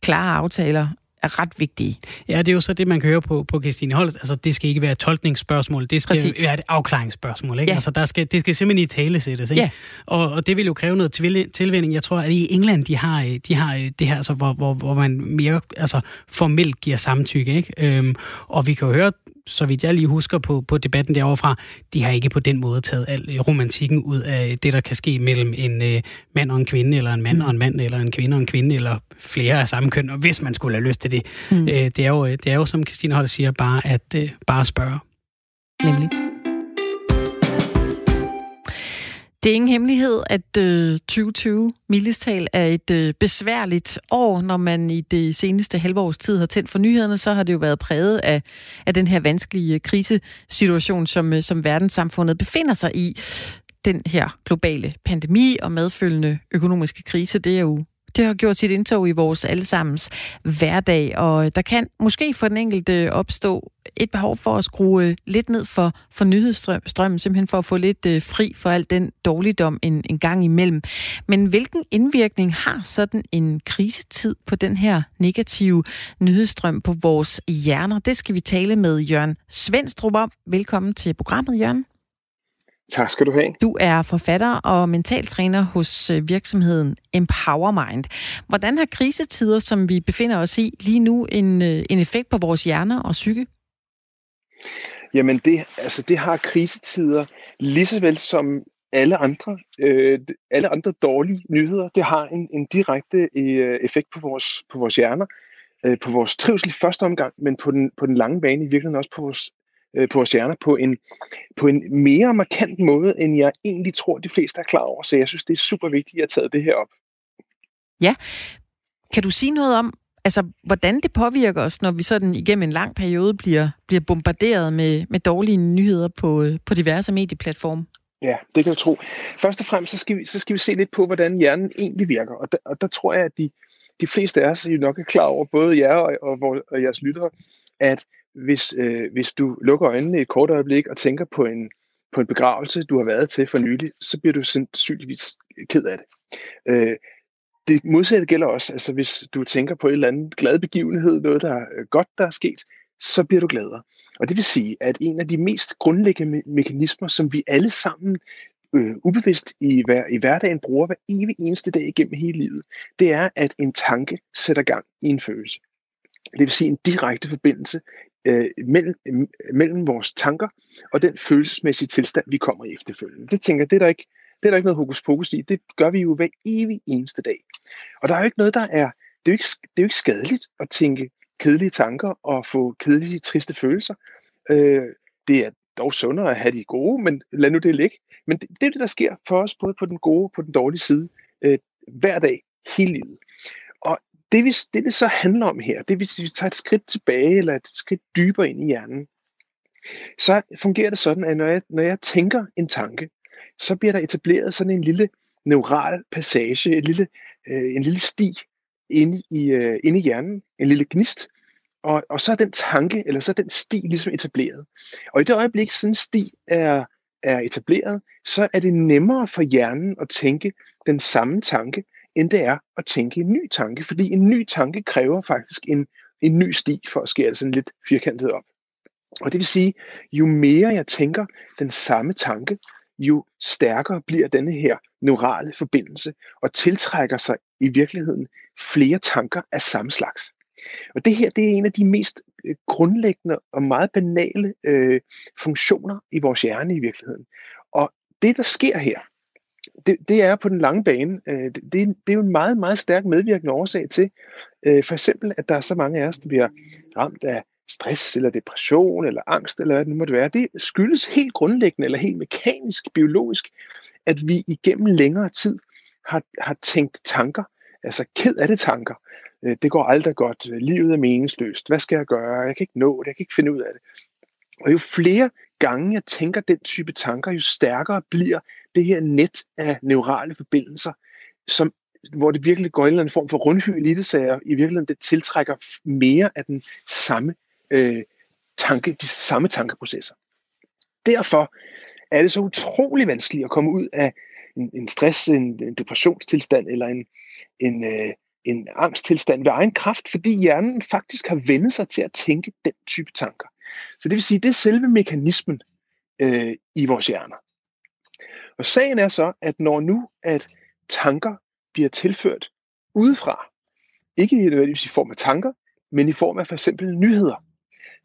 klare aftaler er ret vigtige. Ja, det er jo så det, man kan høre på, på Christine Holst. Altså, det skal ikke være et tolkningsspørgsmål, det skal Præcis. være et afklaringsspørgsmål. Ikke? Ja. Altså, der skal, det skal simpelthen i tale sættes. Ikke? Ja. Og, og det vil jo kræve noget tilvænding. Jeg tror, at i England, de har, de har det her, altså, hvor, hvor, hvor man mere altså, formelt giver samtykke. Ikke? Øhm, og vi kan jo høre så vidt jeg lige husker på, på debatten derovre fra, de har ikke på den måde taget al romantikken ud af det, der kan ske mellem en øh, mand og en kvinde, eller en mand og en mand, eller en kvinde og en kvinde, eller flere af samme køn, og hvis man skulle have lyst til det. Mm. Øh, det, er jo, det er jo, som Christine Holt siger, bare at øh, bare spørge. Nemlig. Det er ingen hemmelighed, at øh, 2020 mildestal er et øh, besværligt år. Når man i det seneste halve års tid har tændt for nyhederne, så har det jo været præget af, af den her vanskelige øh, krisesituation, som, øh, som verdenssamfundet befinder sig i. Den her globale pandemi og medfølgende økonomiske krise, det er jo det har gjort sit indtog i vores allesammens hverdag, og øh, der kan måske for den enkelte opstå et behov for at skrue øh, lidt ned for, for nyhedsstrømmen, simpelthen for at få lidt øh, fri for al den dårligdom en, en gang imellem. Men hvilken indvirkning har sådan en krisetid på den her negative nyhedsstrøm på vores hjerner? Det skal vi tale med Jørgen Svendstrup om. Velkommen til programmet, Jørgen. Tak skal du have. Du er forfatter og mentaltræner hos øh, virksomheden Empowermind. Hvordan har krisetider, som vi befinder os i lige nu, en, øh, en effekt på vores hjerner og psyke? Jamen, det, altså, det har krisetider lige så vel som alle andre, øh, alle andre dårlige nyheder. Det har en, en direkte øh, effekt på vores, på vores hjerner, øh, på vores trivsel i første omgang, men på den, på den lange bane i virkeligheden også på vores øh, på vores hjerner på en, på en mere markant måde, end jeg egentlig tror, de fleste er klar over. Så jeg synes, det er super vigtigt, at jeg taget det her op. Ja. Kan du sige noget om, altså, hvordan det påvirker os, når vi sådan igennem en lang periode bliver, bliver bombarderet med, med dårlige nyheder på, på diverse medieplatforme? Ja, det kan jeg tro. Først og fremmest, så skal vi, så skal vi se lidt på, hvordan hjernen egentlig virker. Og der, og der tror jeg, at de, de fleste af os jo nok er klar over, både jer og, og, og jeres lyttere, at hvis, øh, hvis du lukker øjnene et kort øjeblik og tænker på en, på en begravelse, du har været til for nylig, så bliver du sandsynligvis ked af det. Øh, det modsatte gælder også. Altså hvis du tænker på en eller anden glad begivenhed, noget der er godt, der er sket, så bliver du gladere. Og det vil sige, at en af de mest grundlæggende me- mekanismer, som vi alle sammen øh, ubevidst i, hver, i hverdagen bruger hver evig eneste dag igennem hele livet, det er, at en tanke sætter gang i en følelse. Det vil sige en direkte forbindelse øh, mellem, mellem vores tanker og den følelsesmæssige tilstand, vi kommer i efterfølgende. Det tænker det er der ikke, det er der ikke noget hokus pokus i. Det gør vi jo hver evig eneste dag. Og der er jo ikke noget, der er, det er jo ikke, det er jo ikke skadeligt at tænke kedelige tanker og få kedelige, triste følelser. Øh, det er dog sundere at have de gode, men lad nu det ligge. Men det, det er det, der sker for os, både på den gode og på den dårlige side, øh, hver dag, hele livet det, vi, det, det så handler om her, det hvis vi tager et skridt tilbage, eller et skridt dybere ind i hjernen, så fungerer det sådan, at når jeg, når jeg tænker en tanke, så bliver der etableret sådan en lille neural passage, en lille, øh, en lille sti inde i, øh, inde i hjernen, en lille gnist, og, og så er den tanke, eller så er den sti ligesom etableret. Og i det øjeblik, sådan en sti er, er etableret, så er det nemmere for hjernen at tænke den samme tanke, end det er at tænke en ny tanke. Fordi en ny tanke kræver faktisk en, en ny sti, for at skære det sådan lidt firkantet op. Og det vil sige, jo mere jeg tænker den samme tanke, jo stærkere bliver denne her neurale forbindelse og tiltrækker sig i virkeligheden flere tanker af samme slags. Og det her det er en af de mest øh, grundlæggende og meget banale øh, funktioner i vores hjerne i virkeligheden. Og det, der sker her, det, det er på den lange bane. Øh, det, det, er jo en meget, meget stærk medvirkende årsag til, øh, for eksempel, at der er så mange af os, der bliver ramt af stress eller depression eller angst eller hvad det nu måtte være. Det skyldes helt grundlæggende eller helt mekanisk, biologisk, at vi igennem længere tid har, har tænkt tanker, altså ked af det tanker. Øh, det går aldrig godt, livet er meningsløst, hvad skal jeg gøre, jeg kan ikke nå det, jeg kan ikke finde ud af det. Og jo flere gange jeg tænker den type tanker, jo stærkere bliver det her net af neurale forbindelser, som, hvor det virkelig går en eller anden form for rundhyl i det, så jeg, i virkeligheden det tiltrækker mere af den samme øh, tanke, de samme tankeprocesser. Derfor er det så utrolig vanskeligt at komme ud af en, en stress, en, en depressionstilstand eller en, en, øh, en angsttilstand ved egen kraft, fordi hjernen faktisk har vendt sig til at tænke den type tanker. Så det vil sige, det er selve mekanismen øh, i vores hjerner. Og sagen er så, at når nu at tanker bliver tilført udefra, ikke nødvendigvis i form af tanker, men i form af for eksempel nyheder,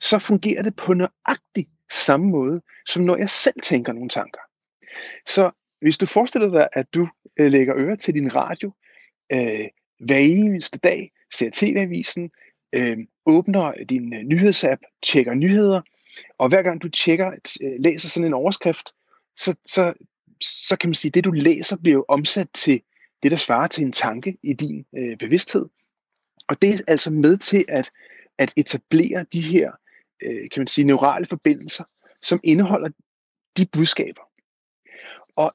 så fungerer det på nøjagtig samme måde, som når jeg selv tænker nogle tanker. Så hvis du forestiller dig, at du øh, lægger øre til din radio øh, hver eneste dag, ser TV-avisen, øh, åbner din øh, nyhedsapp, tjekker nyheder, og hver gang du tjekker, øh, læser sådan en overskrift, så, så, så kan man sige, at det du læser bliver jo omsat til det, der svarer til en tanke i din øh, bevidsthed. Og det er altså med til at, at etablere de her, øh, kan man sige, neurale forbindelser, som indeholder de budskaber. Og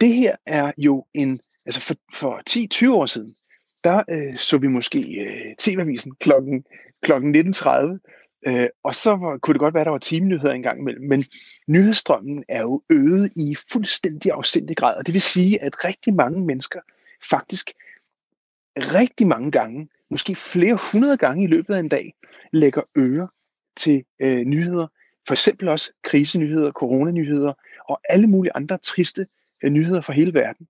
det her er jo en, altså for, for 10-20 år siden, der øh, så vi måske øh, TV-avisen klokken, klokken 19.30, øh, og så var, kunne det godt være, at der var timenyheder engang imellem, men nyhedsstrømmen er jo øget i fuldstændig afsindig grad, og det vil sige, at rigtig mange mennesker faktisk rigtig mange gange, måske flere hundrede gange i løbet af en dag, lægger øre til øh, nyheder, for eksempel også krisenyheder, coronanyheder og alle mulige andre triste øh, nyheder fra hele verden.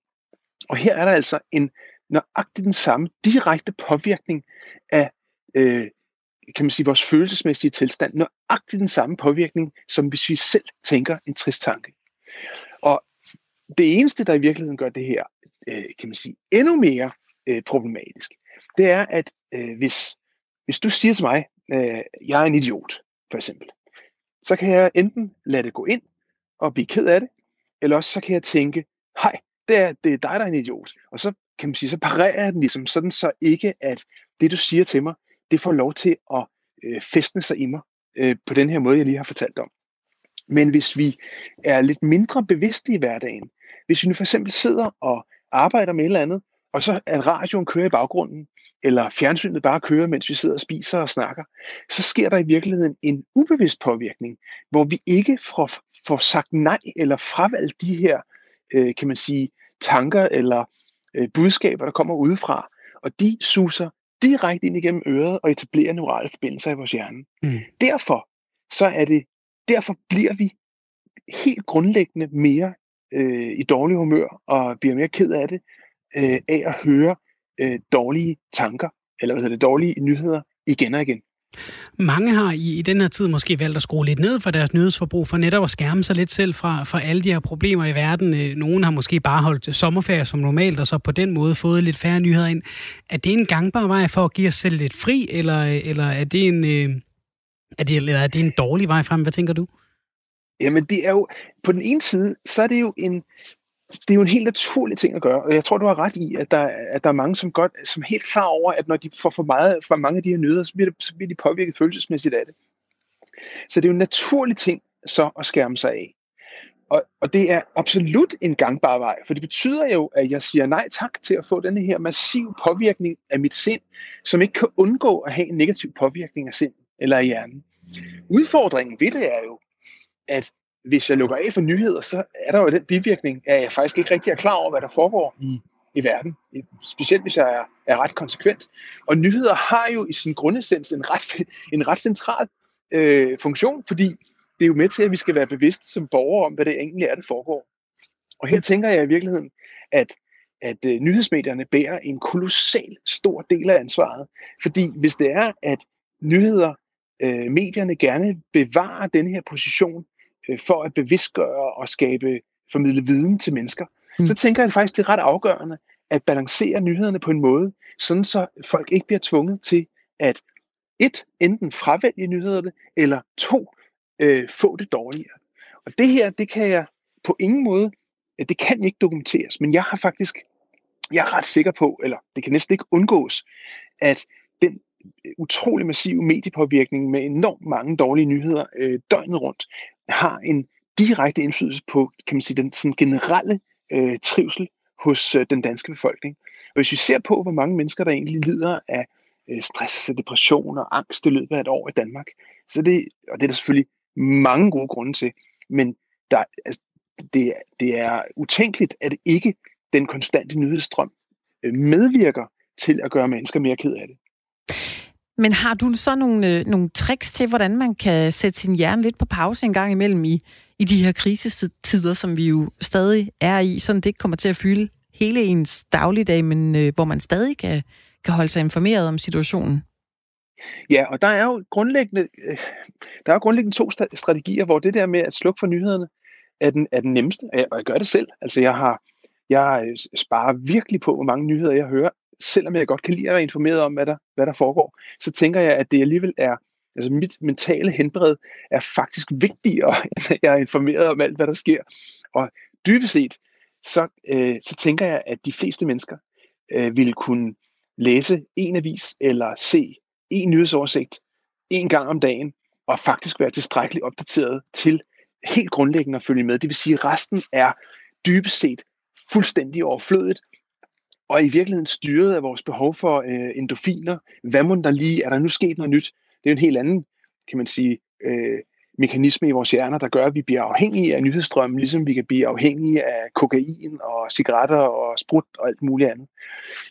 Og her er der altså en nøjagtig den samme direkte påvirkning af øh, kan man sige, vores følelsesmæssige tilstand, nøjagtig den samme påvirkning, som hvis vi selv tænker en trist tanke. Og det eneste, der i virkeligheden gør det her, øh, kan man sige, endnu mere øh, problematisk, det er, at øh, hvis, hvis du siger til mig, øh, jeg er en idiot, for eksempel, så kan jeg enten lade det gå ind og blive ked af det, eller også så kan jeg tænke, hej, det er, det er dig, der er en idiot. Og så kan man sige, så parerer jeg den ligesom sådan, så ikke at det, du siger til mig, det får lov til at øh, festne sig i mig øh, på den her måde, jeg lige har fortalt om. Men hvis vi er lidt mindre bevidste i hverdagen, hvis vi nu for eksempel sidder og arbejder med et eller andet, og så at radioen kører i baggrunden, eller fjernsynet bare kører, mens vi sidder og spiser og snakker, så sker der i virkeligheden en ubevidst påvirkning, hvor vi ikke får, får sagt nej eller fravalgt de her, øh, kan man sige, tanker eller øh, budskaber, der kommer udefra, og de suser direkte ind igennem øret og etablerer neurale forbindelser i vores hjerne. Mm. Derfor så er det, derfor bliver vi helt grundlæggende mere øh, i dårlig humør og bliver mere ked af det øh, af at høre øh, dårlige tanker eller hvad hedder det, dårlige nyheder igen og igen. Mange har i, i den her tid måske valgt at skrue lidt ned for deres nyhedsforbrug, for netop at skærme sig lidt selv fra, fra alle de her problemer i verden. Nogen nogle har måske bare holdt sommerferie som normalt, og så på den måde fået lidt færre nyheder ind. Er det en gangbar vej for at give os selv lidt fri, eller, eller er, det en, øh, er, det, eller er det en dårlig vej frem? Hvad tænker du? Jamen det er jo, på den ene side, så er det jo en, det er jo en helt naturlig ting at gøre, og jeg tror, du har ret i, at der, at der er mange, som, godt, som er helt klar over, at når de får for, meget, for mange af de her nyheder, så bliver, det, så bliver de påvirket følelsesmæssigt af det. Så det er jo en naturlig ting så at skærme sig af. Og, og det er absolut en gangbar vej, for det betyder jo, at jeg siger nej tak til at få denne her massiv påvirkning af mit sind, som ikke kan undgå at have en negativ påvirkning af sind eller af hjernen. Udfordringen ved det er jo, at hvis jeg lukker af for nyheder, så er der jo den bivirkning, at jeg faktisk ikke rigtig er klar over, hvad der foregår i, i verden. Specielt hvis jeg er, er ret konsekvent. Og nyheder har jo i sin grundessens en ret, en ret central øh, funktion, fordi det er jo med til, at vi skal være bevidste som borgere om, hvad det egentlig er, der foregår. Og her tænker jeg i virkeligheden, at, at øh, nyhedsmedierne bærer en kolossal stor del af ansvaret. Fordi hvis det er, at nyheder, øh, medierne gerne bevarer den her position øh, for at bevidstgøre og skabe, formidle viden til mennesker, mm. så tænker jeg faktisk, det er ret afgørende at balancere nyhederne på en måde, sådan så folk ikke bliver tvunget til at et, enten fravælge nyhederne, eller to, øh, få det dårligere. Og det her, det kan jeg på ingen måde, det kan ikke dokumenteres, men jeg har faktisk, jeg er ret sikker på, eller det kan næsten ikke undgås, at den utrolig massive mediepåvirkning med enormt mange dårlige nyheder øh, døgnet rundt, har en direkte indflydelse på kan man sige, den sådan generelle øh, trivsel hos øh, den danske befolkning. Og hvis vi ser på, hvor mange mennesker, der egentlig lider af øh, stress, depression og angst i løbet af et år i Danmark, så det, og det er der selvfølgelig mange gode grunde til, men der, altså, det, det er utænkeligt, at ikke den konstante nyhedsstrøm øh, medvirker til at gøre mennesker mere ked af det. Men har du så nogle, øh, nogle tricks til, hvordan man kan sætte sin hjerne lidt på pause en gang imellem i, i de her krisetider, som vi jo stadig er i, sådan det ikke kommer til at fylde hele ens dagligdag, men øh, hvor man stadig kan, kan holde sig informeret om situationen? Ja, og der er jo grundlæggende, øh, der er jo grundlæggende to strategier, hvor det der med at slukke for nyhederne er den, er den nemmeste, og jeg gør det selv. Altså jeg har, jeg øh, sparer virkelig på, hvor mange nyheder jeg hører, selvom jeg godt kan lide at være informeret om, hvad der, hvad der foregår, så tænker jeg, at det alligevel er, altså mit mentale helbred er faktisk vigtigere, end at jeg er informeret om alt, hvad der sker. Og dybest set, så, øh, så tænker jeg, at de fleste mennesker øh, vil kunne læse en avis eller se en nyhedsoversigt en gang om dagen, og faktisk være tilstrækkeligt opdateret til helt grundlæggende at følge med. Det vil sige, at resten er dybest set fuldstændig overflødigt, og i virkeligheden styret af vores behov for øh, endorfiner. Hvad må der lige? Er der nu sket noget nyt? Det er en helt anden, kan man sige, øh, mekanisme i vores hjerner, der gør, at vi bliver afhængige af nyhedsstrømmen, ligesom vi kan blive afhængige af kokain og cigaretter og sprut og alt muligt andet.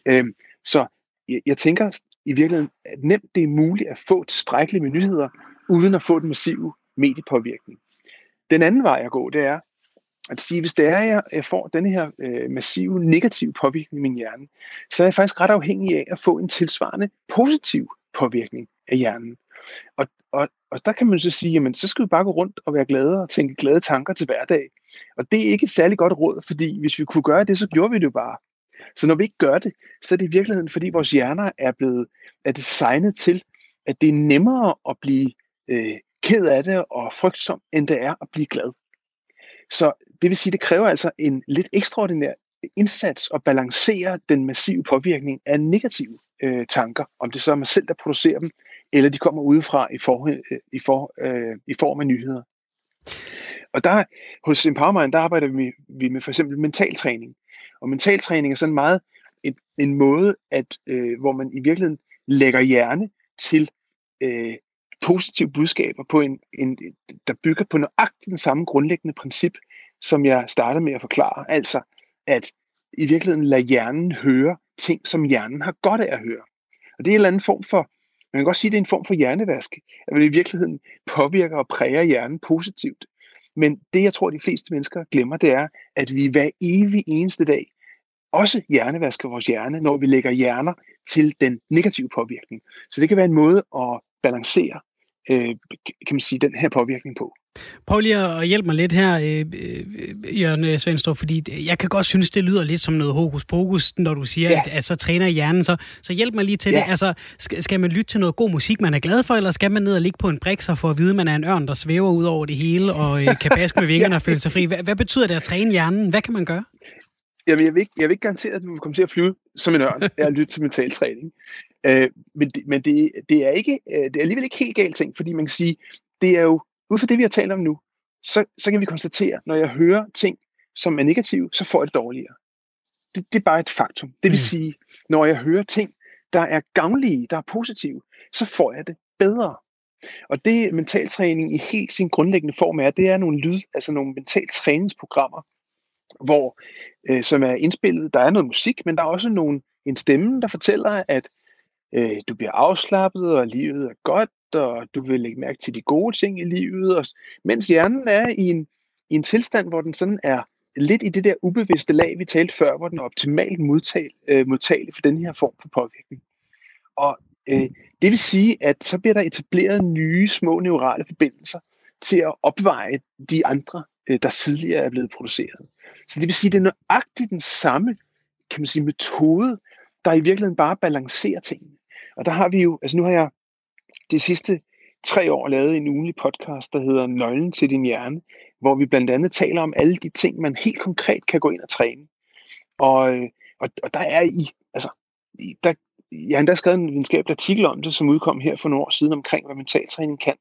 Øh, så jeg, jeg tænker i virkeligheden, at nemt det er muligt at få tilstrækkeligt med nyheder, uden at få den massive mediepåvirkning. Den anden vej at gå, det er at sige, hvis det er, at jeg får den her øh, massive negative påvirkning i min hjerne, så er jeg faktisk ret afhængig af at få en tilsvarende positiv påvirkning af hjernen. Og, og, og der kan man så sige, jamen så skal vi bare gå rundt og være glade og tænke glade tanker til hverdag. Og det er ikke et særligt godt råd, fordi hvis vi kunne gøre det, så gjorde vi det jo bare. Så når vi ikke gør det, så er det i virkeligheden, fordi vores hjerner er blevet er designet til, at det er nemmere at blive øh, ked af det og frygtsom, end det er at blive glad. Så det vil sige, det kræver altså en lidt ekstraordinær indsats at balancere den massive påvirkning af negative øh, tanker, om det så er mig selv, der producerer dem, eller de kommer udefra i, for, øh, i, for, øh, i form af nyheder. Og der hos Empowermind, der arbejder vi med, vi med for eksempel mentaltræning. Og mentaltræning er sådan meget en, en måde, at øh, hvor man i virkeligheden lægger hjerne til øh, positive budskaber, på en, en, der bygger på nøjagtigt den samme grundlæggende princip, som jeg startede med at forklare. Altså, at i virkeligheden lade hjernen høre ting, som hjernen har godt af at høre. Og det er en eller anden form for, man kan godt sige, at det er en form for hjernevask, at det i virkeligheden påvirker og præger hjernen positivt. Men det, jeg tror, de fleste mennesker glemmer, det er, at vi hver evig eneste dag også hjernevasker vores hjerne, når vi lægger hjerner til den negative påvirkning. Så det kan være en måde at balancere øh, kan man sige, den her påvirkning på. Prøv lige at hjælpe mig lidt her, øh, øh, Jørgen Svendstrup, fordi jeg kan godt synes, det lyder lidt som noget hokus pokus, når du siger, ja. at, at så træner hjernen. Så, så hjælp mig lige til ja. det. Altså, skal, skal man lytte til noget god musik, man er glad for, eller skal man ned og ligge på en brik, så for at vide, at man er en ørn, der svæver ud over det hele, og øh, kan baske med vingerne ja. og føle sig fri? Hvad, hvad betyder det at træne hjernen? Hvad kan man gøre? Jamen, jeg vil ikke, jeg vil ikke garantere, at du vil komme til at flyve som en ørn af at lytte til mental træning. Øh, men det, men det, det, er ikke, øh, det er alligevel ikke helt galt ting, fordi man kan sige, det er jo, ud fra det vi har talt om nu, så, så kan vi konstatere, når jeg hører ting, som er negative, så får jeg det dårligere. Det, det er bare et faktum. Det vil mm. sige, når jeg hører ting, der er gavnlige, der er positive, så får jeg det bedre. Og det mentaltræning i helt sin grundlæggende form er, det er nogle lyd, altså nogle mental træningsprogrammer, hvor, øh, som er indspillet, der er noget musik, men der er også nogle, en stemme, der fortæller, at øh, du bliver afslappet, og livet er godt, og du vil lægge mærke til de gode ting i livet, og, mens hjernen er i en, i en tilstand, hvor den sådan er lidt i det der ubevidste lag, vi talte før, hvor den er optimalt modtag, øh, modtagelig for den her form for påvirkning. Og øh, det vil sige, at så bliver der etableret nye små neurale forbindelser til at opveje de andre, øh, der tidligere er blevet produceret. Så det vil sige, at det er nøjagtigt den samme kan man sige, metode, der i virkeligheden bare balancerer tingene. Og der har vi jo, altså nu har jeg de sidste tre år lavet en ugenlig podcast, der hedder Nøglen til din hjerne, hvor vi blandt andet taler om alle de ting, man helt konkret kan gå ind og træne. Og, øh, og, og der er i, altså, der, jeg har endda skrevet en videnskabelig artikel om det, som udkom her for nogle år siden omkring, hvad mentaltræning kan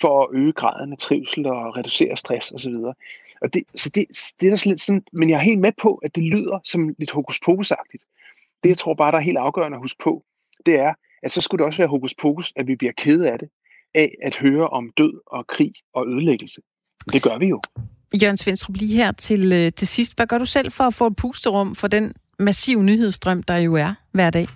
for at øge graden af trivsel og reducere stress osv. Og det, så det, det er der lidt sådan, men jeg er helt med på, at det lyder som lidt hokus pokus -agtigt. Det jeg tror bare, der er helt afgørende at huske på, det er, at så skulle det også være hokus pokus, at vi bliver kede af det, af at høre om død og krig og ødelæggelse. Det gør vi jo. Jørgen Svendstrup, lige her til, øh, til sidst. Hvad gør du selv for at få et pusterum for den massive nyhedsstrøm, der jo er hver dag?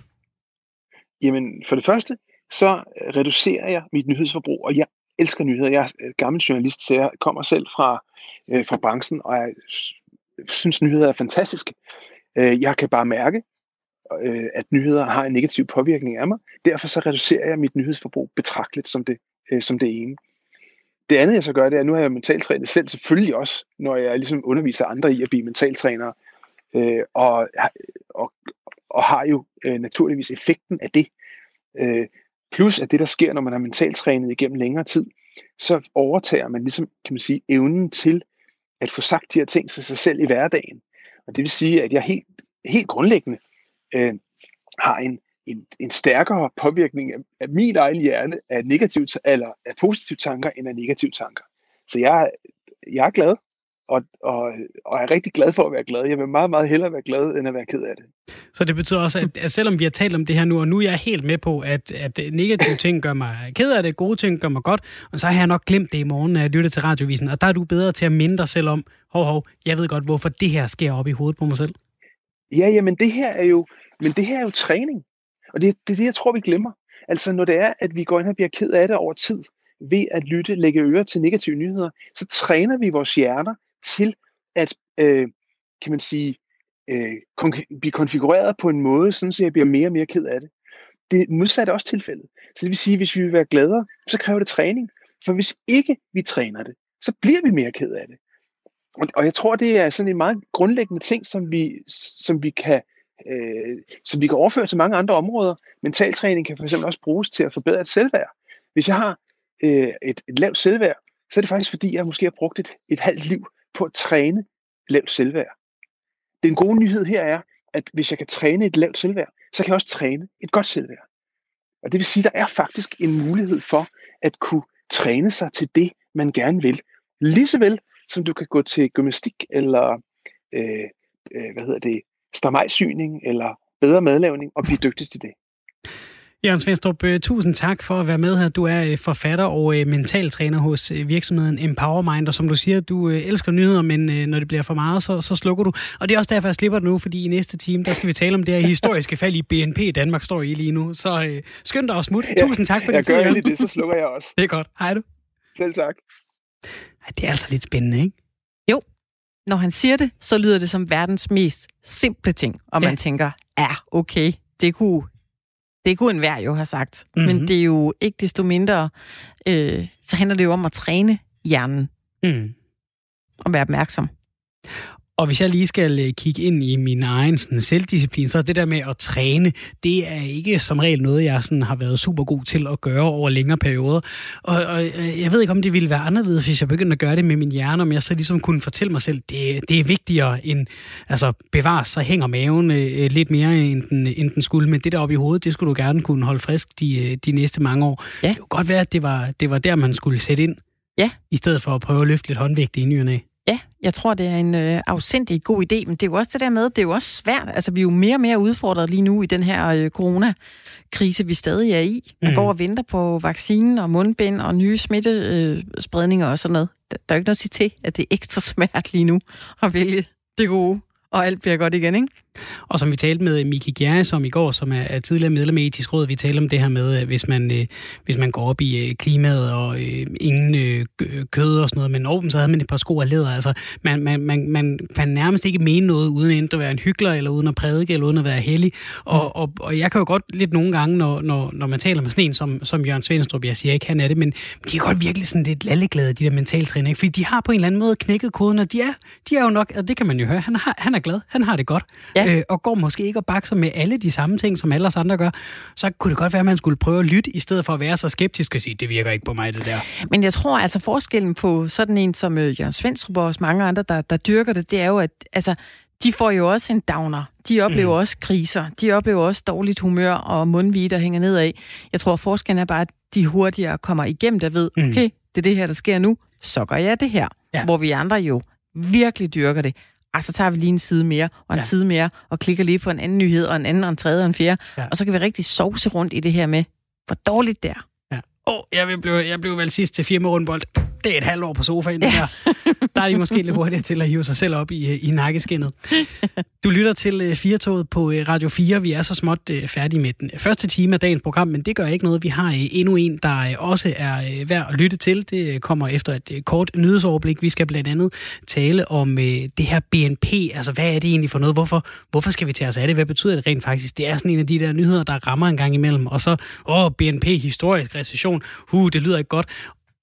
Jamen, for det første, så reducerer jeg mit nyhedsforbrug, og jeg elsker nyheder. Jeg er gammel journalist, så jeg kommer selv fra, øh, fra branchen, og jeg synes, nyheder er fantastiske. Øh, jeg kan bare mærke, øh, at nyheder har en negativ påvirkning af mig. Derfor så reducerer jeg mit nyhedsforbrug betragteligt som det, øh, som det ene. Det andet, jeg så gør, det er, at nu har jeg mentaltrænet selv, selvfølgelig også, når jeg ligesom underviser andre i at blive mentaltrænere, øh, og, og, og har jo øh, naturligvis effekten af det. Øh, plus at det, der sker, når man er mentaltrænet igennem længere tid, så overtager man ligesom, kan man sige, evnen til at få sagt de her ting til sig selv i hverdagen. Og det vil sige, at jeg helt, helt grundlæggende øh, har en, en, en stærkere påvirkning af, af min egen hjerne af, negative, eller af positive tanker end af negative tanker. Så jeg, jeg er glad, og, og, og er rigtig glad for at være glad. Jeg vil meget, meget hellere være glad, end at være ked af det. Så det betyder også, at, at selvom vi har talt om det her nu, og nu er jeg helt med på, at, at negative ting gør mig ked af det, gode ting gør mig godt, og så har jeg nok glemt det i morgen, når jeg lytter til radiovisen, og der er du bedre til at minde dig selv om, hov, hov, jeg ved godt, hvorfor det her sker op i hovedet på mig selv. Ja, jamen det her er jo, men det her er jo træning. Og det, det er det, jeg tror, vi glemmer. Altså når det er, at vi går ind og bliver ked af det over tid, ved at lytte, lægge øre til negative nyheder, så træner vi vores hjerner til at, øh, kan man sige, øh, kon- blive konfigureret på en måde, sådan så jeg bliver mere og mere ked af det. Det modsatte er også tilfældet. Så det vil sige, at hvis vi vil være gladere, så kræver det træning. For hvis ikke vi træner det, så bliver vi mere ked af det. Og, og jeg tror, det er sådan en meget grundlæggende ting, som vi, som vi kan øh, som vi kan overføre til mange andre områder. Mentaltræning kan fx også bruges til at forbedre et selvværd. Hvis jeg har øh, et, et lavt selvværd, så er det faktisk fordi, jeg måske har brugt et, et halvt liv på at træne lavt selvværd. Den gode nyhed her er, at hvis jeg kan træne et lavt selvværd, så kan jeg også træne et godt selvværd. Og det vil sige, at der er faktisk en mulighed for at kunne træne sig til det, man gerne vil. Lige vel som du kan gå til gymnastik eller øh, øh, hvad hedder det, stamajsyning eller bedre madlavning og blive dygtig til det. Jørgen Svendstrup, øh, tusind tak for at være med her. Du er øh, forfatter og øh, mentaltræner hos virksomheden Empowermind, og som du siger, du elsker nyheder, men når det bliver for meget, så, så slukker du. Og det er også derfor, jeg slipper det nu, fordi i næste time, der skal vi tale om det her historiske fald i BNP, Danmark står i lige nu. Så øh, skynd dig og smut. Ja, tusind tak for det. Jeg gør det, så slukker jeg også. Det er godt. Hej du. Selv tak. Det er altså lidt spændende, ikke? Jo. Når han siger det, så lyder det som verdens mest simple ting, og man ja. tænker, ja, okay, det kunne, det kunne en hver jo have sagt. Mm-hmm. Men det er jo ikke desto mindre, øh, så handler det jo om at træne hjernen. Mm. Og være opmærksom. Og hvis jeg lige skal øh, kigge ind i min egen sådan, selvdisciplin, så er det der med at træne, det er ikke som regel noget, jeg sådan, har været super god til at gøre over længere perioder. Og, og øh, jeg ved ikke, om det ville være anderledes, hvis jeg begyndte at gøre det med min hjerne, om jeg så ligesom kunne fortælle mig selv, det, det er vigtigere end, altså bevares, så hænger maven øh, lidt mere, end den, end den skulle. Men det der oppe i hovedet, det skulle du gerne kunne holde frisk de, øh, de næste mange år. Ja. Det kunne godt være, at det var, det var der, man skulle sætte ind. Ja. I stedet for at prøve at løfte lidt håndvægt i nyerne. Ja, jeg tror, det er en øh, afsindig god idé, men det er jo også det der med, det er jo også svært. Altså, vi er jo mere og mere udfordret lige nu i den her øh, coronakrise, vi stadig er i. Man mm. går og venter på vaccinen og mundbind og nye smittespredninger og sådan noget. Der, der er jo ikke noget at sige til, at det er ekstra svært lige nu at vælge det gode og alt bliver godt igen, ikke? Og som vi talte med øh, Miki Gjerres om i går, som er, tidligere medlem af Etisk Råd, vi talte om det her med, hvis man, øh, hvis man går op i øh, klimaet og øh, ingen øh, øh kød og sådan noget, men åben, så havde man et par sko af læder. Altså, man, man, man, man kan nærmest ikke mene noget, uden enten at være en hyggelig, eller uden at prædike, eller uden at være heldig. Og, og, og jeg kan jo godt lidt nogle gange, når, når, når man taler med sådan en som, som Jørgen Svendstrup, jeg siger ikke, han er det, men de er godt virkelig sådan lidt lalleglade, de der mentaltræner, fordi de har på en eller anden måde knækket koden, og de er, de er jo nok, og det kan man jo høre, han, har, han er glad, han har det godt, ja. øh, og går måske ikke og bakser med alle de samme ting, som alle os andre gør, så kunne det godt være, at man skulle prøve at lytte, i stedet for at være så skeptisk og sige, det virker ikke på mig, det der. Men jeg tror altså, forskellen på sådan en som øh, Jørgen Svendstrup og også mange andre, der, der dyrker det, det er jo, at altså, de får jo også en downer. De oplever mm. også kriser. De oplever også dårligt humør og mundvige, der hænger nedad. Jeg tror, at forskellen er bare, at de hurtigere kommer igennem, der ved, mm. okay, det er det her, der sker nu, så gør jeg det her. Ja. Hvor vi andre jo virkelig dyrker det ah, så tager vi lige en side mere, og en ja. side mere, og klikker lige på en anden nyhed, og en anden, og en tredje, og en fjerde. Ja. Og så kan vi rigtig sovse rundt i det her med, hvor dårligt det er. Ja. Åh, oh, jeg, blev, jeg blev vel sidst til fire med rundbold. Det er et halvt år på sofaen, ja. der. Der er de måske lidt hurtigere til at hive sig selv op i, i nakkeskinnet. Du lytter til uh, Firtoget på uh, Radio 4. Vi er så småt færdige med den første time af dagens program, men det gør ikke noget. Vi har endnu en, der også er værd at lytte til. Det kommer efter et kort nyhedsoverblik. Vi skal blandt andet tale om det her BNP. Altså, hvad er det egentlig for noget? Hvorfor, hvorfor skal vi tage os af det? Hvad betyder det rent faktisk? Det er sådan en af de der nyheder, der rammer en gang imellem. Og så, åh, BNP, historisk recession. Huh, det lyder ikke godt.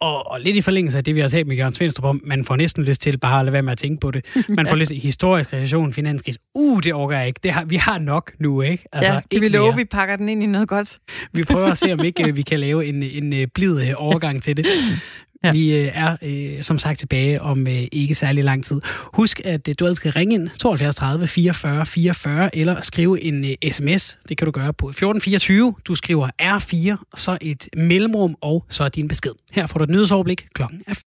Og, og lidt i forlængelse af det, vi har talt med Jørgen Svendstrup om, man får næsten lyst til bare at lade være med at tænke på det. Man får lyst til historisk recession, finanskris. Uh, det overgår jeg ikke. Det har, vi har nok nu, ikke? Altså, ja, kan vi love, at vi pakker den ind i noget godt? Vi prøver at se, om ikke vi kan lave en, en, en blid øh, overgang til det. Ja. Vi øh, er øh, som sagt tilbage om øh, ikke særlig lang tid. Husk, at øh, du altid skal ringe ind 72 30 44 44 eller skrive en øh, sms. Det kan du gøre på 1424. Du skriver R4, så et mellemrum og så din besked. Her får du et nyhedsoverblik klokken er